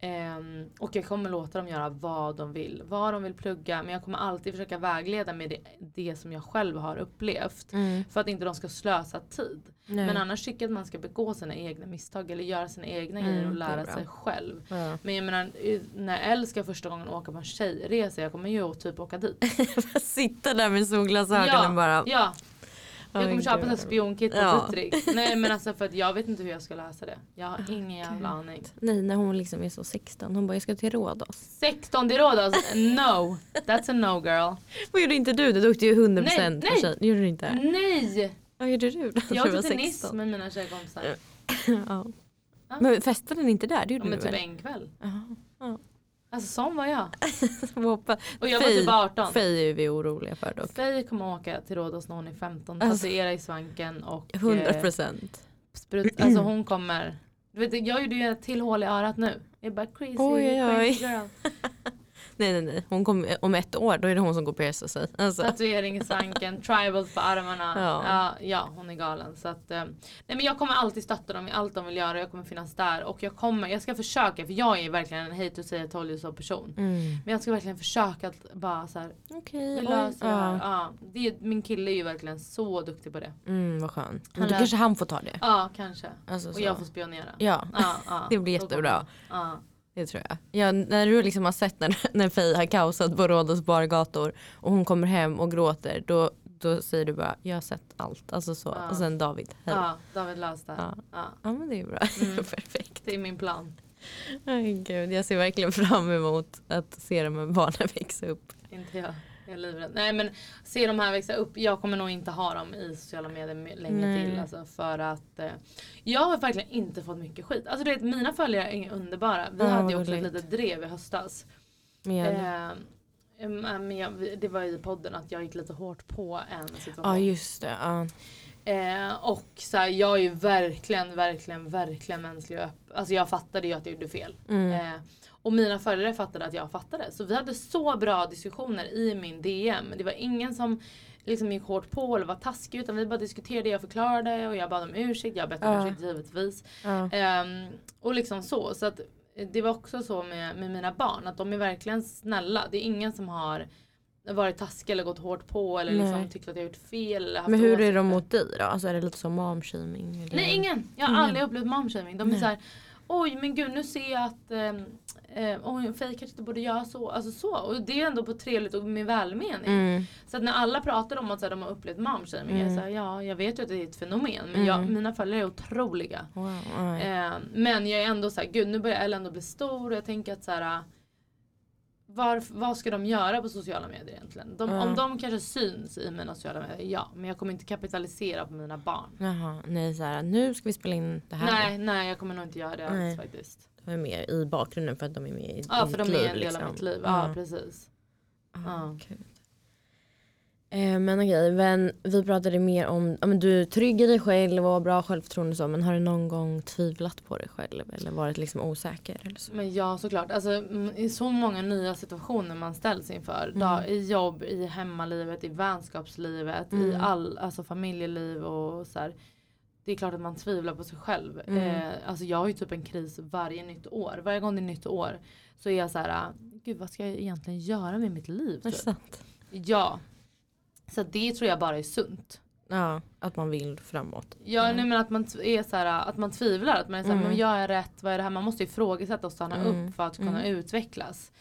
Ehm, och jag kommer låta dem göra vad de vill. Vad de vill plugga. Men jag kommer alltid försöka vägleda med det, det som jag själv har upplevt. Mm. För att inte de ska slösa tid. Nej. Men annars tycker jag att man ska begå sina egna misstag eller göra sina egna Mm, grejer och lära sig själv. Ja. Men jag menar när Elle ska första gången åka på en tjejresa jag kommer ju typ åka dit. *laughs* Sitta där med solglasögonen bara. Ja. Jag kommer köpa ett spionkit på Ja. Nej men alltså för att jag vet inte hur jag ska lösa det. Jag har ingen jävla aning. Nej när hon liksom är så 16. Hon bara jag ska till Rhodos. 16 till Rhodos? No! That's a no girl. Vad gjorde inte du? Du åkte ju 100% Nej, nej. tjej. Gjorde du inte? Nej! Vad gjorde du då? Jag åkte till Nice 16. med mina tjejkompisar. ja. Ja. Men festade ni inte där? Det Ja, gjorde men ni typ väl? en kväll. Jaha. Alltså sån var jag. *laughs* Och jag var typ 18. Fej är vi oroliga för dock. Faye kommer åka till Rhodos när hon är 15. Alltså. Tatuera i svanken och 100 eh, procent. sprut, *clears throat* Alltså hon kommer. Du vet, jag gjorde ju ett till hål i örat nu. Jag bara crazy, oj. crazy girl. *laughs* Nej nej nej. Hon kom, om ett år då är det hon som går pierca sig. Alltså. Tatuering i svanken, tribals på armarna. Ja. Ja. Ja, hon är galen. Så att, eh, nej men jag kommer alltid stötta dem i allt de vill göra. Jag kommer finnas där. Och jag kommer, jag ska försöka för jag är verkligen en hate to say I told you so person. Mm. Men jag ska verkligen försöka att bara så här, Okej. här. Ja. Ja, det, är- min kille är ju verkligen så duktig på det. Mm, vad skönt. Men då kanske han får ta det. Ja, kanske. Alltså, Och så. jag får spionera. Ja, Ja, ja. *laughs* det blir jättebra. kommer- Ja. Det tror jag. Ja, när du liksom har sett när, *laughs* när Faye har kaosat på Rhodos bargator och hon kommer hem och gråter då, då säger du bara jag har sett allt. Alltså så. Ja. Och sen David. Hej. Ja. ja, David löste det. Ja. Ja. men det är bra. Mm. *laughs* Perfekt. Det är min plan. Ay, gud, jag ser verkligen fram emot att se de här barnen *laughs* växa upp. Inte jag. Jag är livrädd. Nej men se de här växa upp. Jag kommer nog inte ha dem i sociala medier me- länge Nej. till. Alltså, för att eh, jag har verkligen inte fått mycket skit. Alltså du vet mina följare är underbara. Vi Ja, hade ju också ett litet drev i höstas. Men, Eh, men jag, det var i podden att jag gick lite hårt på en situation. ja just det. Ja. Eh, och så här, jag är ju verkligen, verkligen, verkligen mänsklig och öppen. Alltså jag fattade ju att jag gjorde fel. Mm. Eh, och mina följare fattade att jag fattade. Så vi hade så bra diskussioner i min DM. Det var ingen som liksom gick hårt på eller var taskig utan vi bara diskuterade, jag förklarade och jag bad om ursäkt. Jag bett om Ja. ursäkt givetvis. Ja. Ehm, och liksom så. Så att eh, det var också så med, med mina barn att de är verkligen snälla. Det är ingen som har varit taskig eller gått hårt på eller liksom tyckt att jag gjort fel. Eller haft Men hur är åsikter. de mot dig då? Alltså är det lite som momshaming? Nej ingen. Jag har Ingen. aldrig upplevt momshaming. De är Nej. så här. Oj men gud nu ser jag att ehm, eh, oj, Faye kanske inte borde göra så. Alltså så. Och det är ändå på trevligt och med välmening. Mm. Så att när alla pratar om att så här, de har upplevt momshaming. Mm. ja jag vet ju att det är ett fenomen. Men Mm. jag, mina följare är otroliga. Wow. ja. Eh, men jag är ändå så här, gud nu börjar Ellen ändå bli stor och jag tänker att så här. Var, vad ska de göra på sociala medier egentligen? De, Ja. Om de kanske syns i mina sociala medier, ja. Men jag kommer inte kapitalisera på mina barn. Jaha, nej så här, nu ska vi spela in det här. Nej, nej jag kommer nog inte göra det alls faktiskt. Är med i bakgrunden för att de är med i, Ja i för ditt de liv. är en del liksom. av mitt liv. Ja, precis. Ah, Ja. kul. Eh, men okej, men vi pratade mer om, men du är trygg i dig själv och har bra självförtroende och så, men har du någon gång tvivlat på dig själv eller varit liksom osäker? Eller så? Men ja såklart. Alltså, I så många nya situationer man ställs inför. Mm. Dag, I jobb, i hemmalivet, i vänskapslivet, i Mm. all, alltså, familjeliv och så här. Det är klart att man tvivlar på sig själv. Mm. Eh, alltså jag har ju typ en kris varje nytt år. Varje gång det är nytt år så är jag så här. ah, Gud vad ska jag egentligen göra med mitt liv? Är Typ. Ja. Så det tror jag bara är sunt. Ja, att man vill framåt. Ja, Mm. nej, men att man är så här, att man tvivlar. Att man är så här, Mm. men jag är rätt, vad är det här? Man måste ifrågasätta och stanna Mm. upp för att kunna Mm. utvecklas.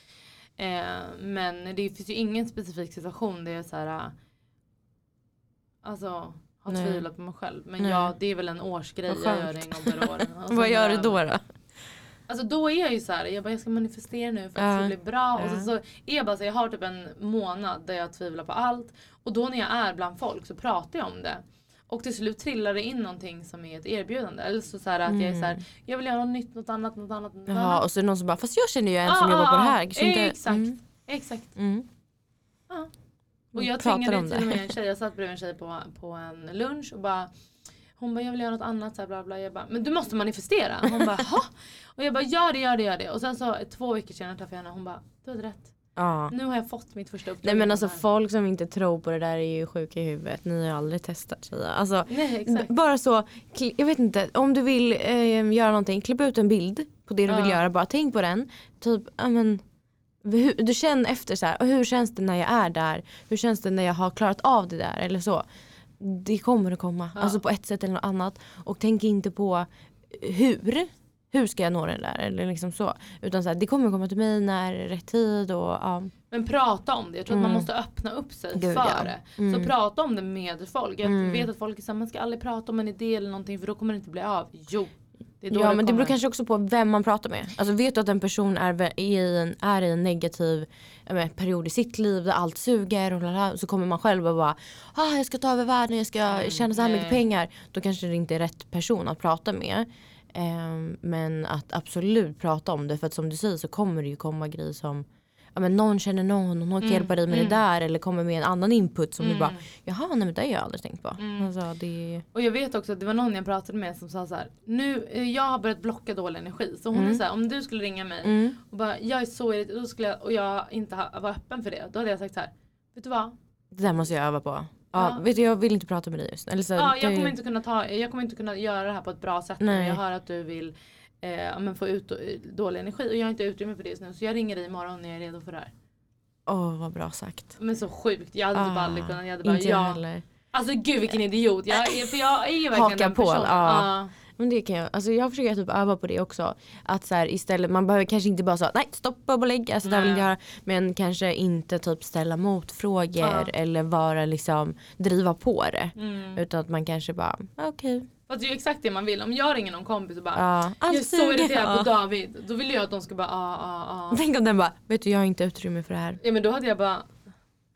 Eh, men det finns ju ingen specifik situation där jag så här, alltså har Nej. tvivlat på mig själv. Men Nej. ja, det är väl en årsgrej jag gör en gång per år. Sen *laughs* Vad gör du då? då? Alltså då är jag ju så här, jag bara jag ska manifestera nu för att det ska bli bra. Och så, så är jag bara så jag har typ en månad där jag tvivlar på allt. Och då när jag är bland folk så pratar jag om det. Och till slut trillar det in någonting som är ett erbjudande. Eller så, så här att jag är så här, jag vill göra något nytt, något annat, något annat. Något Mm. Jaha, annat. och så är det någon som bara, fast jag känner ju en som Ah, jobbar på det ah, här. Inte- exakt. Mm. Exakt. Mm. Ja. Och jag tvingade till och med en tjej, jag satt bredvid en tjej på, på en lunch och bara hon bara jag vill göra något annat så här, bla bla. Jag bara men du måste manifestera. Hon bara ha? Och jag bara gör det, gör det, gör det. Och sen så två veckor senare träffade jag henne och hon bara du hade rätt. Ja. Nu har jag fått mitt första uppdrag. Nej men alltså folk som inte tror på det där är ju sjuka i huvudet. Ni har ju aldrig testat tjejer. Alltså, Nej exakt. bara så, jag vet inte, om du vill eh, göra någonting, klipp ut en bild på det du vill Ja. göra. Bara tänk på den. Typ, ja men, du känner efter så här, hur känns det när jag är där? Hur känns det när jag har klarat av det där? Eller så. Det kommer att komma, Ja. alltså på ett sätt eller något annat. Och tänk inte på hur. Hur ska jag nå den där? Eller liksom så. Utan så här, det kommer komma till mig när det är rätt tid. Och, ja. Men prata om det. Jag tror att Mm. man måste öppna upp sig Gud, för ja. det. Mm. Så prata om det med folk. Jag Mm. vet att folk såhär, man ska aldrig prata om en idé eller någonting för då kommer det inte bli av. Jo. Ja det men det beror kanske också på vem man pratar med. Alltså vet du att en person är, i, en, är i en negativ menar, period i sitt liv där allt suger och lala, så kommer man själv och bara ah, jag ska ta över världen, jag ska tjäna så här mycket pengar. Då kanske det inte är rätt person att prata med. Ehm, men att absolut prata om det för att som du säger så kommer det ju komma grejer som ja, men någon känner någon och någon kan Mm, hjälpa dig med mm. det där eller kommer med en annan input som du Mm. bara jaha nej men det har jag aldrig tänkt på. Mm. Alltså, det, Och jag vet också att det var någon jag pratade med som sa så här. Nu, eh, jag har börjat blocka dålig energi. Så hon Mm. är så här, om du skulle ringa mig mm, och bara jag är så irriterad skulle jag, och jag inte ha, var öppen för det. Då hade jag sagt så här. Vet du vad? det där måste jag öva på. Ja, Ja. Vet du, jag vill inte prata med dig just Eller så, Ja, jag kommer inte kunna ta, jag kommer inte kunna göra det här på ett bra sätt. Nej. Jag hör att du vill eh, men få ut eh, dålig energi och jag har inte utrymme för det just nu. Så jag ringer dig imorgon när jag är redo för det här. Åh vad bra sagt. Men så sjukt. Jag hade typ Ah, aldrig kunnat. Jag hade bara inte jag heller. Alltså gud vilken idiot. Jag, är- för jag är verkligen Haka den på, personen. Men det kan jag, alltså jag försöker typ öva på det också. Att så här, istället, man behöver kanske inte bara säga nej stopp och lägg, alltså det vill jag göra. Men kanske inte typ ställa motfrågor Ja. eller vara liksom driva på det. Mm. Utan att man kanske bara okej. Fast det är ju exakt det man vill. Om jag ringer någon kompis och bara Ja, jag är så irriterad på. David. Då vill jag att de ska bara ah, ah, ah. Tänk om den bara, vet du jag har inte utrymme för det här. Ja men då hade jag bara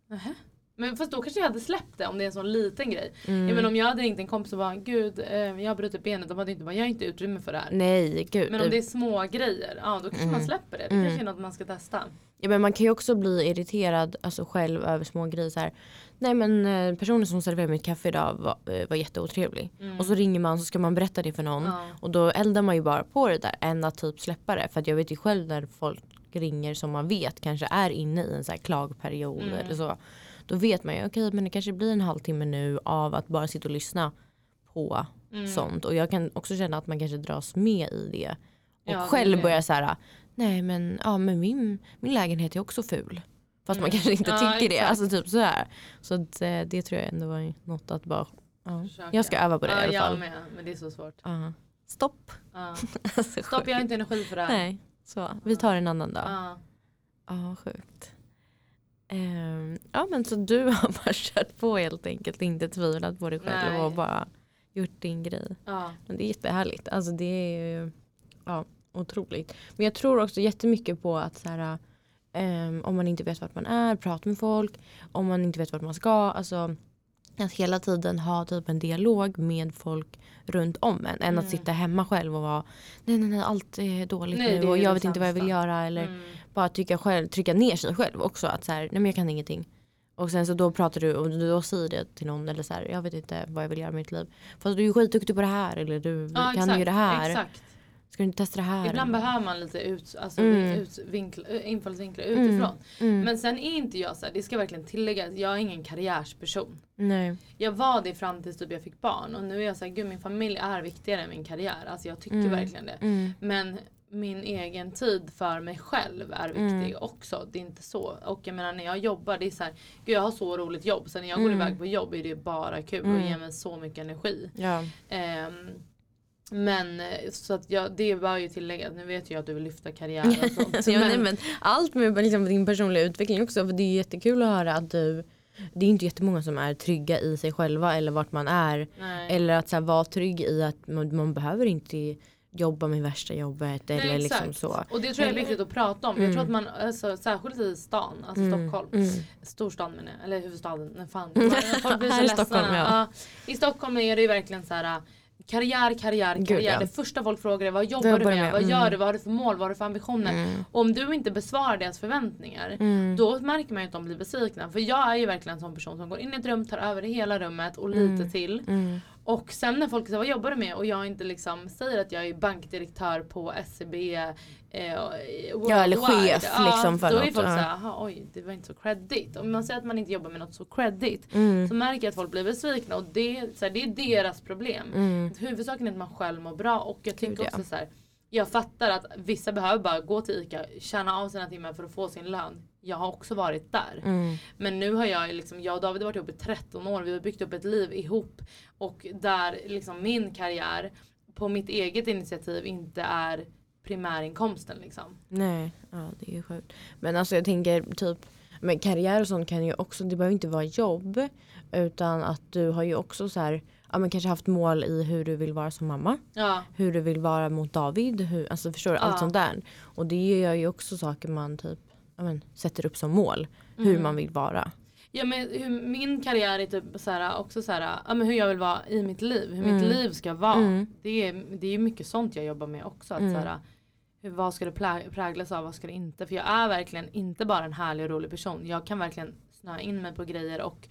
Nähä? Men fast då kanske jag hade släppt det om det är en sån liten grej. Mm. Ja, men om jag hade ringt en kompis och bara gud eh, jag har brutit benet. De hade inte bara jag har inte utrymme för det här. Nej gud. Men om det är små grejer, ja då kanske man Mm. släpper det. Det Mm. kanske är något man ska testa. Ja, men man kan ju också bli irriterad alltså, själv över små grejer. Så här. Nej men eh, personen som serverade mitt kaffe idag var, eh, var jätteotrevlig. Mm. Och så ringer man så ska man berätta det för någon. Ja. Och då eldar man ju bara på det där än att typ släppa det. För jag vet ju själv när folk ringer som man vet kanske är inne i en så här klagperiod Mm. eller så. Då vet man ju okej men det kanske blir en halvtimme nu av att bara sitta och lyssna på Mm. sånt. Och jag kan också känna att man kanske dras med i det. Och Ja, det själv det. börjar så här, nej men, ja, men min, min lägenhet är också ful. Fast man Mm. kanske inte Ja, tycker det. exakt. Alltså typ så här. Så att, eh, det tror jag ändå var något att bara, ja. Jag ska öva på det ja, i alla jag fall. med. Men det är så svårt. Ja. Stopp. Ja. *laughs* Alltså, Stopp jag har inte energi för det här. Nej, så vi tar en annan dag. Ja, Ja. sjukt. Ehm, ja men så du har *laughs* bara kört på helt enkelt, inte tvivlat på dig själv Nej. och bara gjort din grej. Ja. Men det är jättehärligt. Alltså det är ju ja, otroligt. Men jag tror också jättemycket på att så här, ehm, om man inte vet vart man är, prata med folk. Om man inte vet vart man ska. Alltså, Att hela tiden ha typ en dialog med folk runt om en. Än Mm. att sitta hemma själv och vara nej nej nej allt är dåligt Nej, nu och jag vet inte vad jag vill göra. Eller Mm. bara tycka själv, trycka ner sig själv också. Att så här, nej men jag kan ingenting. Och sen så då pratar du och du då säger det till någon eller så här, jag vet inte vad jag vill göra med mitt liv. Fast du är skitduktig på det här eller du Ja, kan exakt, ju det här. Exakt. Ska du inte testa det här? Ibland behöver man lite ut, alltså, Mm. utvinkl, infallsvinklar Mm. utifrån. mm. Men sen är inte jag så här, det ska verkligen tilläggas, jag är ingen karriärsperson. Nej. Jag var det fram tills typ jag fick barn och nu är jag såhär, gud min familj är viktigare än min karriär. Alltså jag tycker Mm. verkligen det. Mm. Men min egen tid för mig själv är viktig Mm. också. Det är inte så. Och jag menar när jag jobbar, det är så här, gud jag har så roligt jobb. Så när jag går Mm. iväg på jobb är det bara kul och Mm. ger mig så mycket energi. Ja. Ehm, men eh, så att jag, det var ju tilläggat, nu vet jag att du vill lyfta karriär och *laughs* sånt. ja, men, nej, men allt med liksom, din personliga utveckling också. För det är jättekul att höra att du det är inte jättemånga som är trygga i sig själva eller vart man är. nej. Eller att så här, vara trygg i att man, man behöver inte jobba med värsta jobbet. Eller Nej, liksom så. Och det tror jag är viktigt att prata om. Jag Mm. tror att man, alltså, särskilt i stan, alltså Mm, Stockholm. Mm. Storstan menar jag, eller huvudstaden. Fan. *laughs* Folk blir så ledsna. Stockholm, ja. Ja. I Stockholm är det ju verkligen så här. Karriär, karriär, Gud, karriär. ja. Det första folk frågar är vad jobbar, Vad du jobbar med? med? Vad Mm. gör du? Vad har du för mål? Vad har du för ambitioner? Mm. Om du inte besvarar deras förväntningar Mm. då märker man ju att de blir besvikna. För jag är ju verkligen en sån person som går in i ett rum, tar över hela rummet och lite Mm. till. Mm. Och sen när folk säger vad jobbar du med? Och jag inte liksom säger att jag är bankdirektör på SEB. Eh, Ja, eller chef, liksom, för Då är något, folk ja. såhär, "Jaha, oj det var inte så credit. Om man säger att man inte jobbar med något så credit. Mm. Så märker jag att folk blir besvikna och det, så här, det är deras problem. Mm. Huvudsaken är att man själv mår bra och jag tycker ja. också så här. Jag fattar att vissa behöver bara gå till ICA, tjäna av sina timmar för att få sin lön. Jag har också varit där. Mm. Men nu har jag, liksom, jag och David har varit ihop i 13 år, vi har byggt upp ett liv ihop. Och där liksom min karriär på mitt eget initiativ inte är primärinkomsten liksom. Nej, ja, det är ju sjukt. Men alltså jag tänker typ men karriär och sånt kan ju också, det behöver inte vara jobb. Utan att du har ju också så här, ja men kanske haft mål i hur du vill vara som mamma. Ja, Hur du vill vara mot David. Hur, alltså förstår du? Allt Ja. sånt där. Och det gör ju också saker man typ ja, men, sätter upp som mål. Hur Mm. man vill vara. ja men hur, min karriär är typ så här, också så här, ja, men hur jag vill vara i mitt liv. Hur mitt Mm. liv ska vara. Mm. Det, är, det är mycket sånt jag jobbar med också. Att Mm. så här, vad ska det präglas av, vad ska det inte? För jag är verkligen inte bara en härlig och rolig person. Jag kan verkligen snöa in mig på grejer och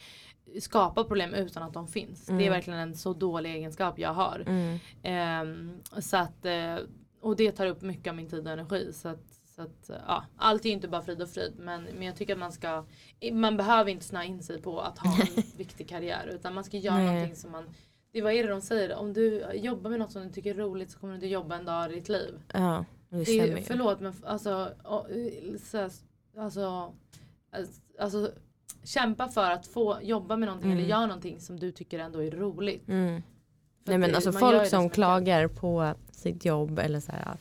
skapa problem utan att de finns. Det är Mm. verkligen en så dålig egenskap jag har. Mm. Ehm, så att, eh, och det tar upp mycket av min tid och energi. Så att, så att, ja, allt är ju inte bara frid och frid. Men, men jag tycker att man ska, man behöver inte snöa in sig på att ha en *laughs* viktig karriär. Utan man ska göra Nej. någonting som man, det vad är det de säger? Om du jobbar med något som du tycker är roligt så kommer du inte jobba en dag i ditt liv. Ja, det stämmer ju. förlåt men alltså, och, så, här, alltså, alltså kämpa för att få jobba med någonting Mm. eller göra någonting som du tycker ändå är roligt. Mm. Nej men det- alltså folk som klagar på sitt jobb eller så här,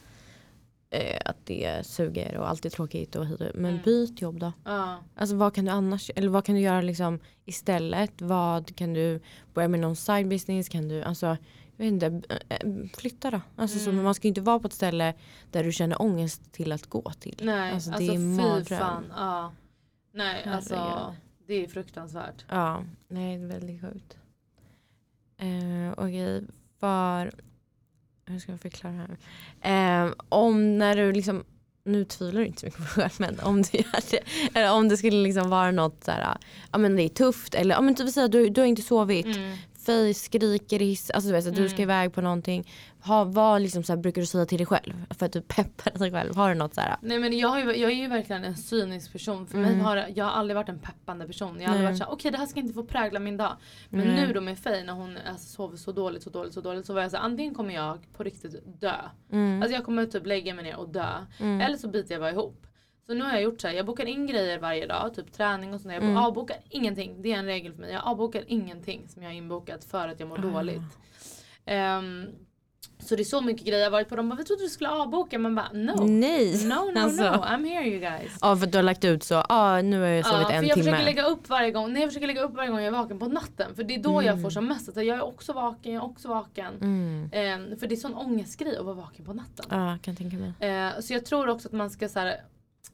eh, att det suger och allt är tråkigt och hit Men Mm. byt jobb då. Ja. Alltså vad kan du annars, eller vad kan du göra liksom istället? Vad kan du börja med någon side business? Kan du, alltså jag vet inte, eh, eh, flytta då. Alltså så Mm. man ska inte vara på ett ställe där du känner ångest till att gå till. Nej, Alltså, alltså, det är fy fan. Ja. Nej, alltså det är fruktansvärt. Ja, nej det är väldigt sjukt. Eh, Okej, för... Hur ska jag förklara det här? Eh, om när du liksom... Nu tvivlar du inte så mycket på själv men om du gör det. Eller om det skulle liksom vara något så här, ja men det är tufft eller ja men typ säga du, du har inte sovit. Mm. Face skriker hiss, alltså du vet så att du ska Mm. iväg på någonting. Ha, vad liksom så här, brukar du säga till dig själv? För att du peppar dig själv. Har du något så här? Nej men jag, har ju, jag är ju verkligen en cynisk person. För mig Mm. har jag har aldrig varit en peppande person. Jag har aldrig varit såhär, okej det här ska inte få prägla min dag. Men Nej. nu då med Faye när hon alltså, sover så dåligt, så dåligt, så dåligt. Så var jag såhär, antingen kommer jag på riktigt dö. Mm. Alltså jag kommer typ lägga mig ner och dö. Mm. Eller så biter jag bara ihop. Så nu har jag gjort så här, jag bokar in grejer varje dag, typ träning och sånt. Jag Mm. avbokar ingenting, det är en regel för mig. Jag avbokar ingenting som jag har inbokat för att jag mår Ah. dåligt. Ehm, så det är så mycket grejer jag varit på. De bara, vi trodde du skulle avboka. Man bara, no. Nej. No, no, Alltså. no, I'm here you guys. Ja för du har lagt ut så, ja ah, nu har jag sovit Ja, för en jag timme. försöker lägga upp varje gång, nej jag försöker lägga upp varje gång jag är vaken på natten. För det är då jag Mm. får som mest att jag är också vaken, jag är också vaken. Mm. Ehm, för det är sån ångestgrej att vara vaken på natten. Ja, kan tänka mig. Eh, så jag tror också att man ska så här,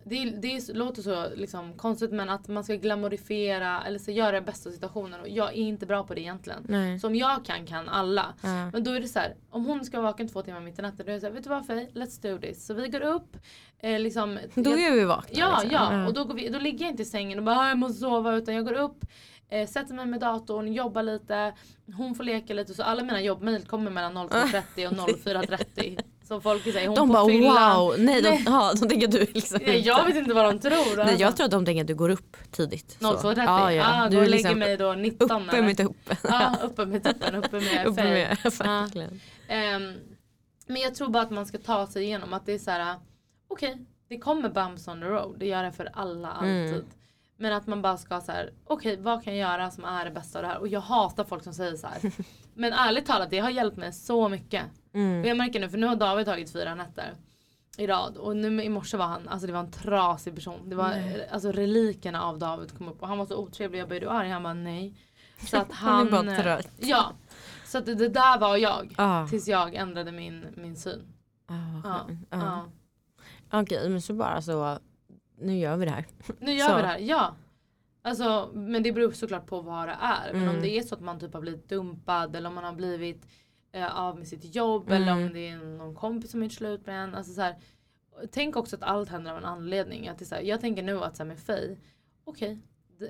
det, det låter så liksom, konstigt men att man ska glamorifiera eller så göra det bästa av situationen och jag är inte bra på det egentligen. Nej. Som jag kan kan alla. Ja. Men då är det så här, om hon ska vara vaken två timmar mitt i natten då är det så här, vet du vad Faye, let's do this. Så vi går upp, eh, liksom. Då är vi vakna. Ja, liksom. ja. Och då, går vi, då ligger jag inte i sängen och bara "Ah, jag måste sova utan jag går upp, eh, sätter mig med datorn, jobbar lite, hon får leka lite så alla mina jobbmejl kommer mellan *laughs* 02.30 och 04.30. Så folk säger hon de på bara fyllan. wow, nej, Nej. De, ja, de tänker att du liksom Nej, jag vet inte vad de tror. Nej, alltså. jag tror att de tänker att du går upp tidigt. så. 02.30? Ja, ja. Ah, Du går och lägger liksom mig då 19 uppe eller? mitt uppe. Ja, uppe med tuppen, *laughs* uppe med uppe med, verkligen. Ehm, men jag tror bara att man ska ta sig igenom att det är så här. okej det kommer bumps on the road, det gör det för alla Mm. Men att man bara ska så här, okej vad kan jag göra som är det bästa av det här? Och jag hatar folk som säger så här. *laughs* Men ärligt talat det har hjälpt mig så mycket. Mm. Och jag märker nu, för nu har David tagit fyra nätter i rad och nu i morse var han, alltså det var en trasig person. Det var Nej. alltså relikerna av David kom upp och han var så otrevlig. Jag bara är du arg? Han bara nej. Så att Han *laughs* han, är bara trött. Ja. Så att det, det där var jag. Ah. Tills jag ändrade min, min syn. Ah, skönt. ja. Ah. Okej men så bara så, nu gör vi det här. *laughs* Nu gör Så. vi det här, ja. Alltså, men det beror såklart på vad det är. Men Mm. om det är så att man typ har blivit dumpad eller om man har blivit eh, av med sitt jobb Mm. eller om det är någon kompis som är slut med en. Alltså, så här, tänk också att allt händer av en anledning. Att det så här, jag tänker nu att så här, med Faye, okej. det-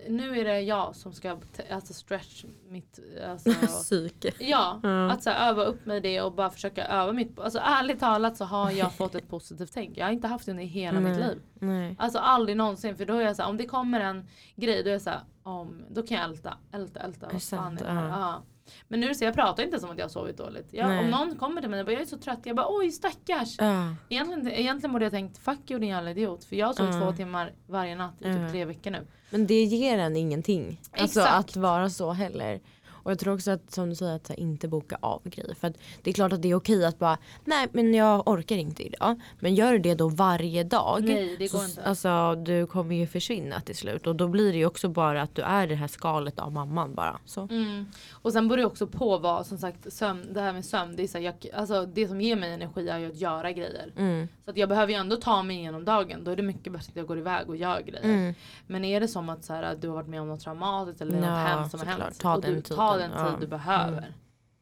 nu är det jag som ska alltså stretch mitt alltså, *laughs* Psyke. Ja, Ja. att så här, öva upp mig det och bara försöka öva mitt. Alltså ärligt talat så har jag fått ett positivt tänk. Jag har inte haft det under hela mitt Nej. liv. Nej. Alltså aldrig någonsin för då är jag så här, om det kommer en grej då är jag så här, om, då kan jag älta, älta, älta. Vad fan är det här? Ja. Ja. Men nu så jag pratar inte som att jag har sovit dåligt. Jag, om någon kommer till mig och bara jag är så trött. Jag bara oj stackars. Ja. Egentligen, egentligen borde jag tänkt fuck you din jävla idiot. För jag har sovit Ja. två timmar varje natt i typ tre veckor nu. Men det ger en ingenting. Alltså Exakt. att vara så heller. Och jag tror också att som du säger att här, inte boka av grejer. För det är klart att det är okej att bara nej men jag orkar inte idag. Men gör du det då varje dag. Nej, det går så, inte. Alltså du kommer ju försvinna till slut. Och då blir det ju också bara att du är det här skalet av mamman bara. Så. Mm. Och sen beror det också på vad som sagt sömn, det här med sömn. Det, är så här, jag, alltså, det som ger mig energi är ju att göra grejer. Mm. Så att jag behöver ju ändå ta mig igenom dagen. Då är det mycket bättre att jag går iväg och gör grejer. Mm. Men är det som att så här, du har varit med om något traumatiskt eller Ja, något hemskt som har hänt. Ta och den du, tiden. Ta den tid Ja. du behöver. Mm.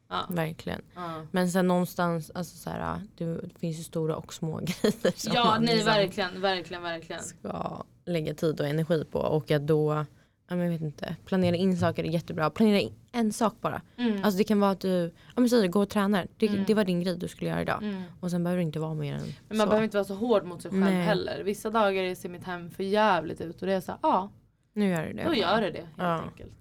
Ja. Verkligen. Ja, Men sen någonstans, alltså så här, det finns ju stora och små *laughs* grejer som ja man nej liksom verkligen, verkligen, verkligen. ska lägga tid och energi på. Och att då, jag vet inte, planera in saker är jättebra. Planera in en sak bara. Mm. Alltså det kan vara att du, ja men säg gå och tränar. Det, Mm. det var din grej du skulle göra idag. Mm. Och sen behöver det inte vara mer än Men man så. behöver inte vara så hård mot sig själv Nej. heller. Vissa dagar ser mitt hem för jävligt ut och det är så här, ja, Nu gör du det. då gör det det helt Ja. enkelt.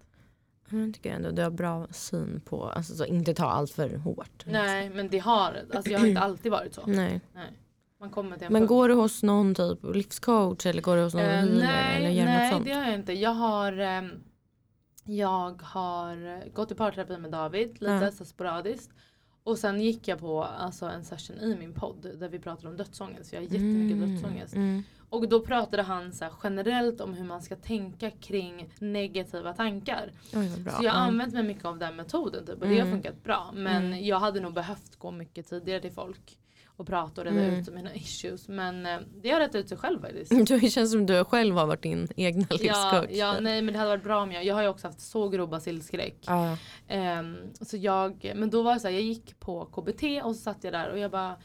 Jag tycker ändå du har bra syn på, alltså så inte ta allt för hårt. Nej men det har, alltså jag har inte alltid varit så. Nej. Nej. Man kommer till en Men punkt. går du hos någon typ livscoach eller går du hos någon Eh, healer nej, eller gör nej något sånt? det har jag inte. Jag har, ehm, jag har gått i parterapi med David lite Ja. så sporadiskt. Och sen gick jag på alltså, en session i min podd där vi pratade om dödsångest. För jag har jättemycket dödsångest. Mm. Och då pratade han så generellt om hur man ska tänka kring negativa tankar. Oj. Så jag har använt mig mycket av den metoden typ, och det har Mm. funkat bra. Men Mm. jag hade nog behövt gå mycket tidigare till folk. Och prata och reda Mm. ut mina issues. Men eh, det har rätt ut sig själv faktiskt. *laughs* Det känns som du själv har varit din egna livscoach. ja, nej men det hade varit bra om jag, jag har ju också haft så grov basilskräck. Så jag, men då var det så här, jag gick på KBT och så satt jag där och jag bara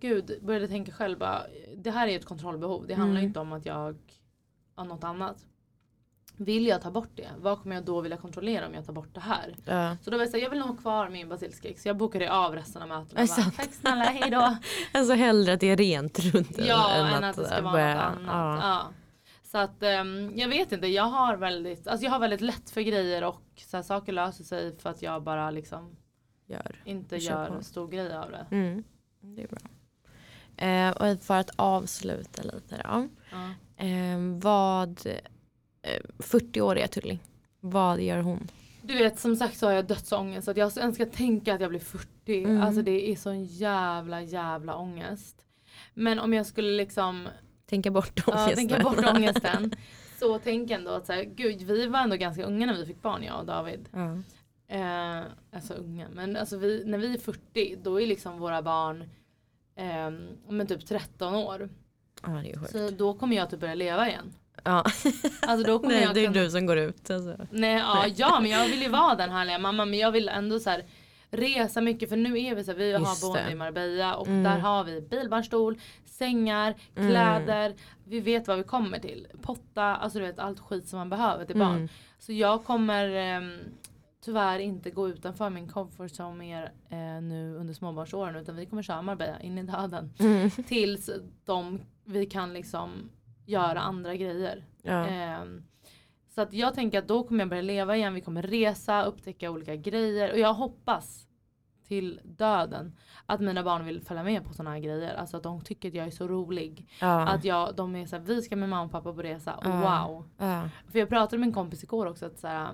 Gud, började tänka själv bara, det här är ett kontrollbehov. Det handlar Mm. inte om att jag har något annat. Vill jag ta bort det? Vad kommer jag då vilja kontrollera om jag tar bort det här? Ja. Så då var jag såhär, jag vill nog ha kvar min basilskräck. Så jag bokade av resten av mötena. Bara? Tack snälla, hejdå. *laughs* Alltså hellre att det är rent runt ja, än, än att det ska vara börja- något annat. Ja. Ja. Så att ehm, jag vet inte, jag har väldigt, alltså jag har väldigt lätt för grejer och så här, saker löser sig för att jag bara liksom Gör. inte gör på. en stor grej av det. Mm. Det är bra. Eh, och för att avsluta lite då. Ja. Eh, vad, eh, 40-åriga Tully, vad gör hon? Du vet som sagt så har jag dödsångest så att jag ens ska tänka att jag blir 40. Mm. Alltså det är sån jävla jävla ångest. Men om jag skulle liksom Tänka bort ja, ångesten. tänka bort *laughs* ångesten. Så tänk ändå att så här, gud vi var ändå ganska unga när vi fick barn jag och David. Ja. Eh, alltså unga men alltså vi, när vi är 40 då är liksom våra barn eh, men typ 13 år. Ja det är sjukt. Så då kommer jag typ börja leva igen. Ja. Alltså då kommer Nej jag det är kunna- du som går ut. Alltså. Nej, ja, ja men jag vill ju vara den härliga mamman men jag vill ändå så här resa mycket för nu är vi så här, vi har boende i Marbella och Mm. där har vi bilbarnstol, sängar, Mm. kläder, vi vet vad vi kommer till. Potta, alltså du vet allt skit som man behöver till barn. Mm. Så jag kommer ehm, tyvärr inte gå utanför min comfort zone mer eh, nu under småbarnsåren utan vi kommer köra Marbella in i döden. Mm. Tills de, vi kan liksom göra andra grejer. Ja. Ehm, så att jag tänker att då kommer jag börja leva igen, vi kommer resa, upptäcka olika grejer och jag hoppas till döden att mina barn vill följa med på sådana här grejer. Alltså att de tycker att jag är så rolig. Ja. Att jag, de är såhär, vi ska med mamma och pappa på resa. Ja. Wow! För jag pratade med en kompis igår också att såhär,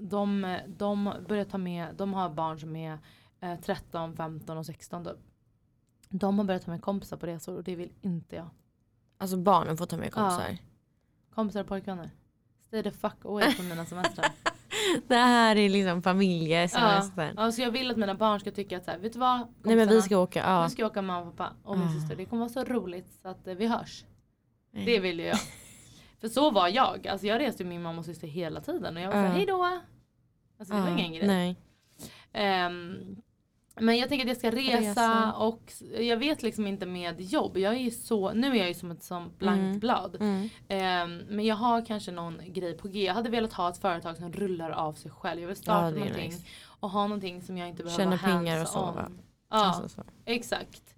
de, de börjar ta med, de har barn som är eh, 13, 15 och 16 typ. De har börjat ta med kompisar på resor och det vill inte jag. Alltså barnen får ta med kompisar. Kompisar och pojkvänner. Stay the fuck away från mina semestrar. *laughs* Det här är liksom familjesemestern. Ja, så jag vill att mina barn ska tycka att så här, vet du vad? Nej men vi ska åka. Ja. Nu ska åka mamma och pappa och min Ah. syster. Det kommer vara så roligt så att eh, vi hörs. Nej. Det vill ju jag. För så var jag. Alltså jag reste med min mamma och syster hela tiden och jag var såhär, Ja. hej då. Alltså det var Ja, ingen grej. Nej. Ehm, men jag tänker att jag ska resa, Resa. och jag vet liksom inte med jobb. Jag är ju så, nu är jag ju som ett sånt blankt Mm. blad. Mm. Ehm, men jag har kanske någon grej på G. Jag hade velat ha ett företag som rullar av sig själv. Jag vill starta Ja, någonting nice. och ha någonting som jag inte behöver Tjäna pengar och så, hands-on. va? Ja, Alltså, så. exakt.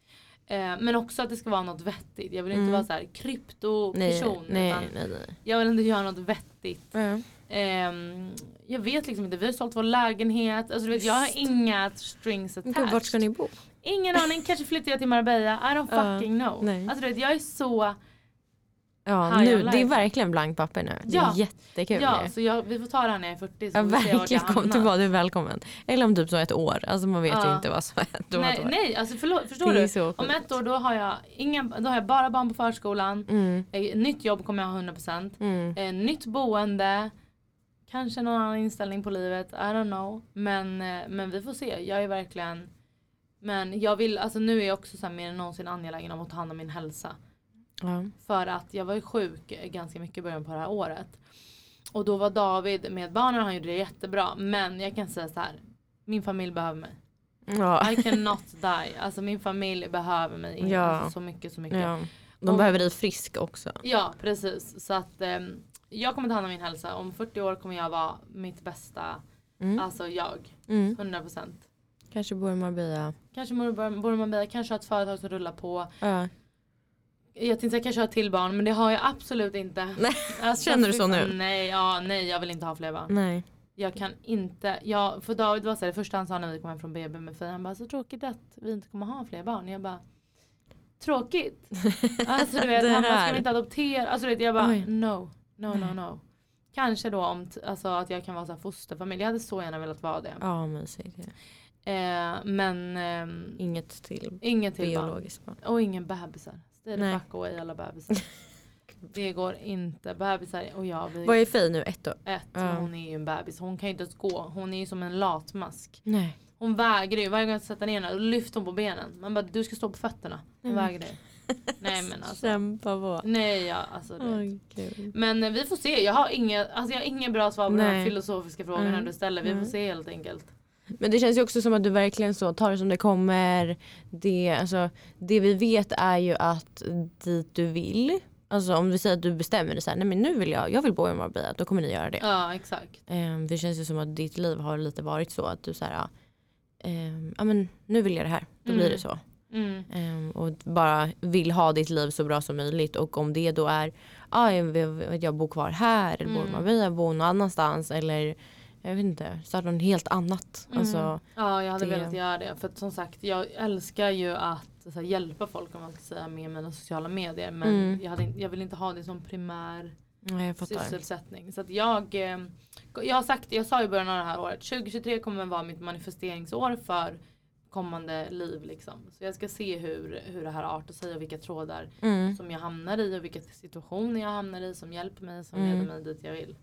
Ehm, men också att det ska vara något vettigt. Jag vill inte Mm. vara så här Nej, kryptoperson. nej, utan nej, nej. Jag vill ändå göra något vettigt. Ja. Ehm, jag vet liksom inte, vi har sålt vår lägenhet. Alltså, du vet, jag har inga strings attached. vart ska ni bo? Ingen aning, kanske flyttar jag till Marbella. I don't fucking know. nej. Alltså du vet, jag är så... Ja, nu, det är verkligen blankt papper nu. Det är jättekul. Ja, ju. så jag, vi får ta det här när jag är 40 så Ja, verkligen. Kom tillbaka, du är välkommen. Eller om typ så ett år. Alltså man vet ju Ja. inte vad som händer Nej, nej alltså förlåt, förstår du? Om ett år då har jag, ingen, då har jag bara barn på förskolan. Mm, Eh, nytt jobb kommer jag ha 100%. mm. Eh, nytt boende. Kanske någon annan inställning på livet. I don't know. Men, eh, men vi får se. Jag är verkligen men jag vill, alltså nu är jag också så här mer än någonsin angelägen om att ta hand om min hälsa. Ja. För att jag var ju sjuk eh, ganska mycket i början på det här året. Och då var David med barnen, han gjorde det jättebra. Men jag kan säga så här. Min familj behöver mig. Ja. I cannot die. Alltså min familj behöver mig. Ja. Alltså, så mycket, så mycket. Ja, ja. De Och- behöver dig frisk också. precis. Så att ehm, jag kommer ta hand om min hälsa. Om 40 år kommer jag vara mitt bästa, Mm. alltså jag. Mm. 100%. Kanske bor i Marbella. Kanske bor man med, kanske ha ett företag som rullar på. Ja. Jag tänkte jag kanske ha till barn men det har jag absolut inte. Nej, Alltså, känner du så nu? Nej, ja, nej jag vill inte ha fler barn. Nej. Jag kan inte, jag, för David var så här, det första han sa när vi kom hem från BB med Fia, han bara så tråkigt att vi inte kommer ha fler barn. Jag bara Tråkigt? *laughs* Alltså du vet, han bara ska vi inte adoptera? Alltså du vet jag bara Oj. no, no, no, no. Kanske då om, alltså att jag kan vara så här fosterfamilj, jag hade så gärna velat vara det. Ja, mysigt. Ja. Eh, men ehm, Inget till inget till barn. biologiskt barn. Och ingen bebisar. The Nej. away alla bebisar. *laughs* det går inte. Bebisar och jag vi Vad är Fi nu? Ett år? ett. Ja. Hon är ju en bebis. Hon kan ju inte ens gå. Hon är ju som en latmask. Nej. Hon vägrar ju. Varje gång jag sätter ner henne lyfter hon på benen. Man bara du ska stå på fötterna. Hon Mm. vägrar ju. Nej men *laughs* alltså. Kämpa på. Nej ja, alltså det. Gud. Men eh, vi får se. Jag har inget, alltså jag har inget bra svar på de här Nej. filosofiska frågorna Mm. du ställer. Vi Mm. får se helt enkelt. Men det känns ju också som att du verkligen så tar det som det kommer. Det, alltså, det vi vet är ju att dit du vill, alltså om vi säger att du bestämmer dig så här, nej men nu vill jag, jag vill bo i Marbella, då kommer ni göra det. Ja exakt. Ehm, det känns ju som att ditt liv har lite varit så att du så här, ja men nu vill jag det här, då blir Mm. det så. Mm. Ehm, och bara vill ha ditt liv så bra som möjligt och om det då är, ah, jag, jag bor kvar här eller bor i Mm. Marbella, bor någon annanstans eller jag vet inte, starta något helt annat. Mm. Alltså, Ja jag hade det- velat göra det. För att som sagt jag älskar ju att så här, hjälpa folk om man ska säga med mina sociala medier. Men Mm. jag, hade, jag vill inte ha det som primär nej, sysselsättning. Så att jag, eh, jag har sagt, jag sa i början av det här året, 2023 kommer vara mitt manifesteringsår för kommande liv liksom. Så jag ska se hur, hur det här artar sig och vilka trådar Mm. som jag hamnar i och vilka situationer jag hamnar i som hjälper mig, som Mm. leder mig dit jag vill.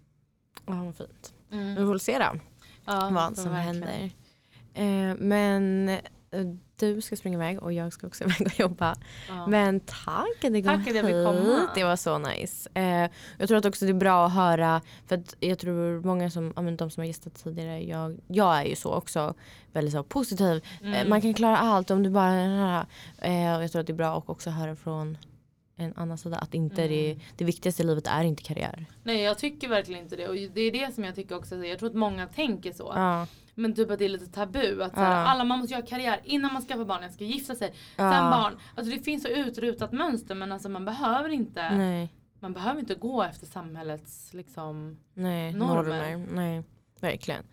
Ja, fint. Mm. Vi får väl se då Ja, vad som händer. Eh, men eh, du ska springa iväg och jag ska också *laughs* iväg och jobba. Ja. Men tack att ni kom Tack hit. komma. Det var så nice. Eh, jag tror att också det är bra att höra, för att jag tror många som, ja, men de som har gästat tidigare, jag, jag är ju så också väldigt så positiv. Eh, Mm. man kan klara allt om du bara. Eh, och jag tror att det är bra att också höra från en annan sida att inte Mm. det, det viktigaste i livet är inte karriär. Nej jag tycker verkligen inte det och det är det som jag tycker också, jag tror att många tänker så. Ja. Men typ att det är lite tabu att såhär, Ja. alla man måste göra karriär innan man skaffar barn, jag ska gifta sig, Ja. sen barn. Alltså det finns så utrutat mönster men alltså man behöver inte, Nej, man behöver inte gå efter samhällets liksom nej, Normer. normer. Nej, verkligen.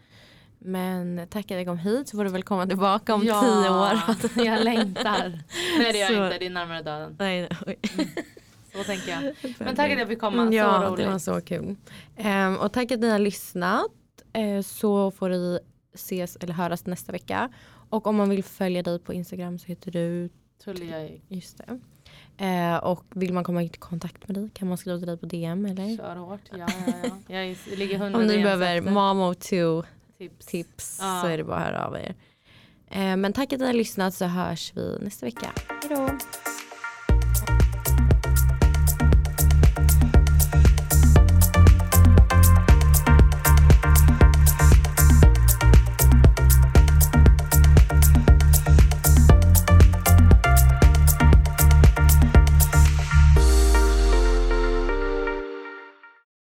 Men tack att jag kom hit så får du väl komma tillbaka om ja, tio år. *laughs* jag längtar. Nej det gör Så- jag inte, det är närmare döden. Nej, oj. Så tänker jag. *laughs* Men tack att jag fick komma, Mm, så Ja, roligt. det var så kul. Ehm, och tack att ni har lyssnat. Eh, så får vi ses eller höras nästa vecka. Och om man vill följa dig på Instagram så heter du, Tullia just det. Eh, och vill man komma i kontakt med dig kan man skriva till dig på DM eller? Kör hårt. Ja, ja, ja. Jag ligger hundra Om ni DMs behöver mamo to tips. tips Ja. så är det bara att höra av er. Eh, men tack att ni har lyssnat så hörs vi nästa vecka. Hejdå!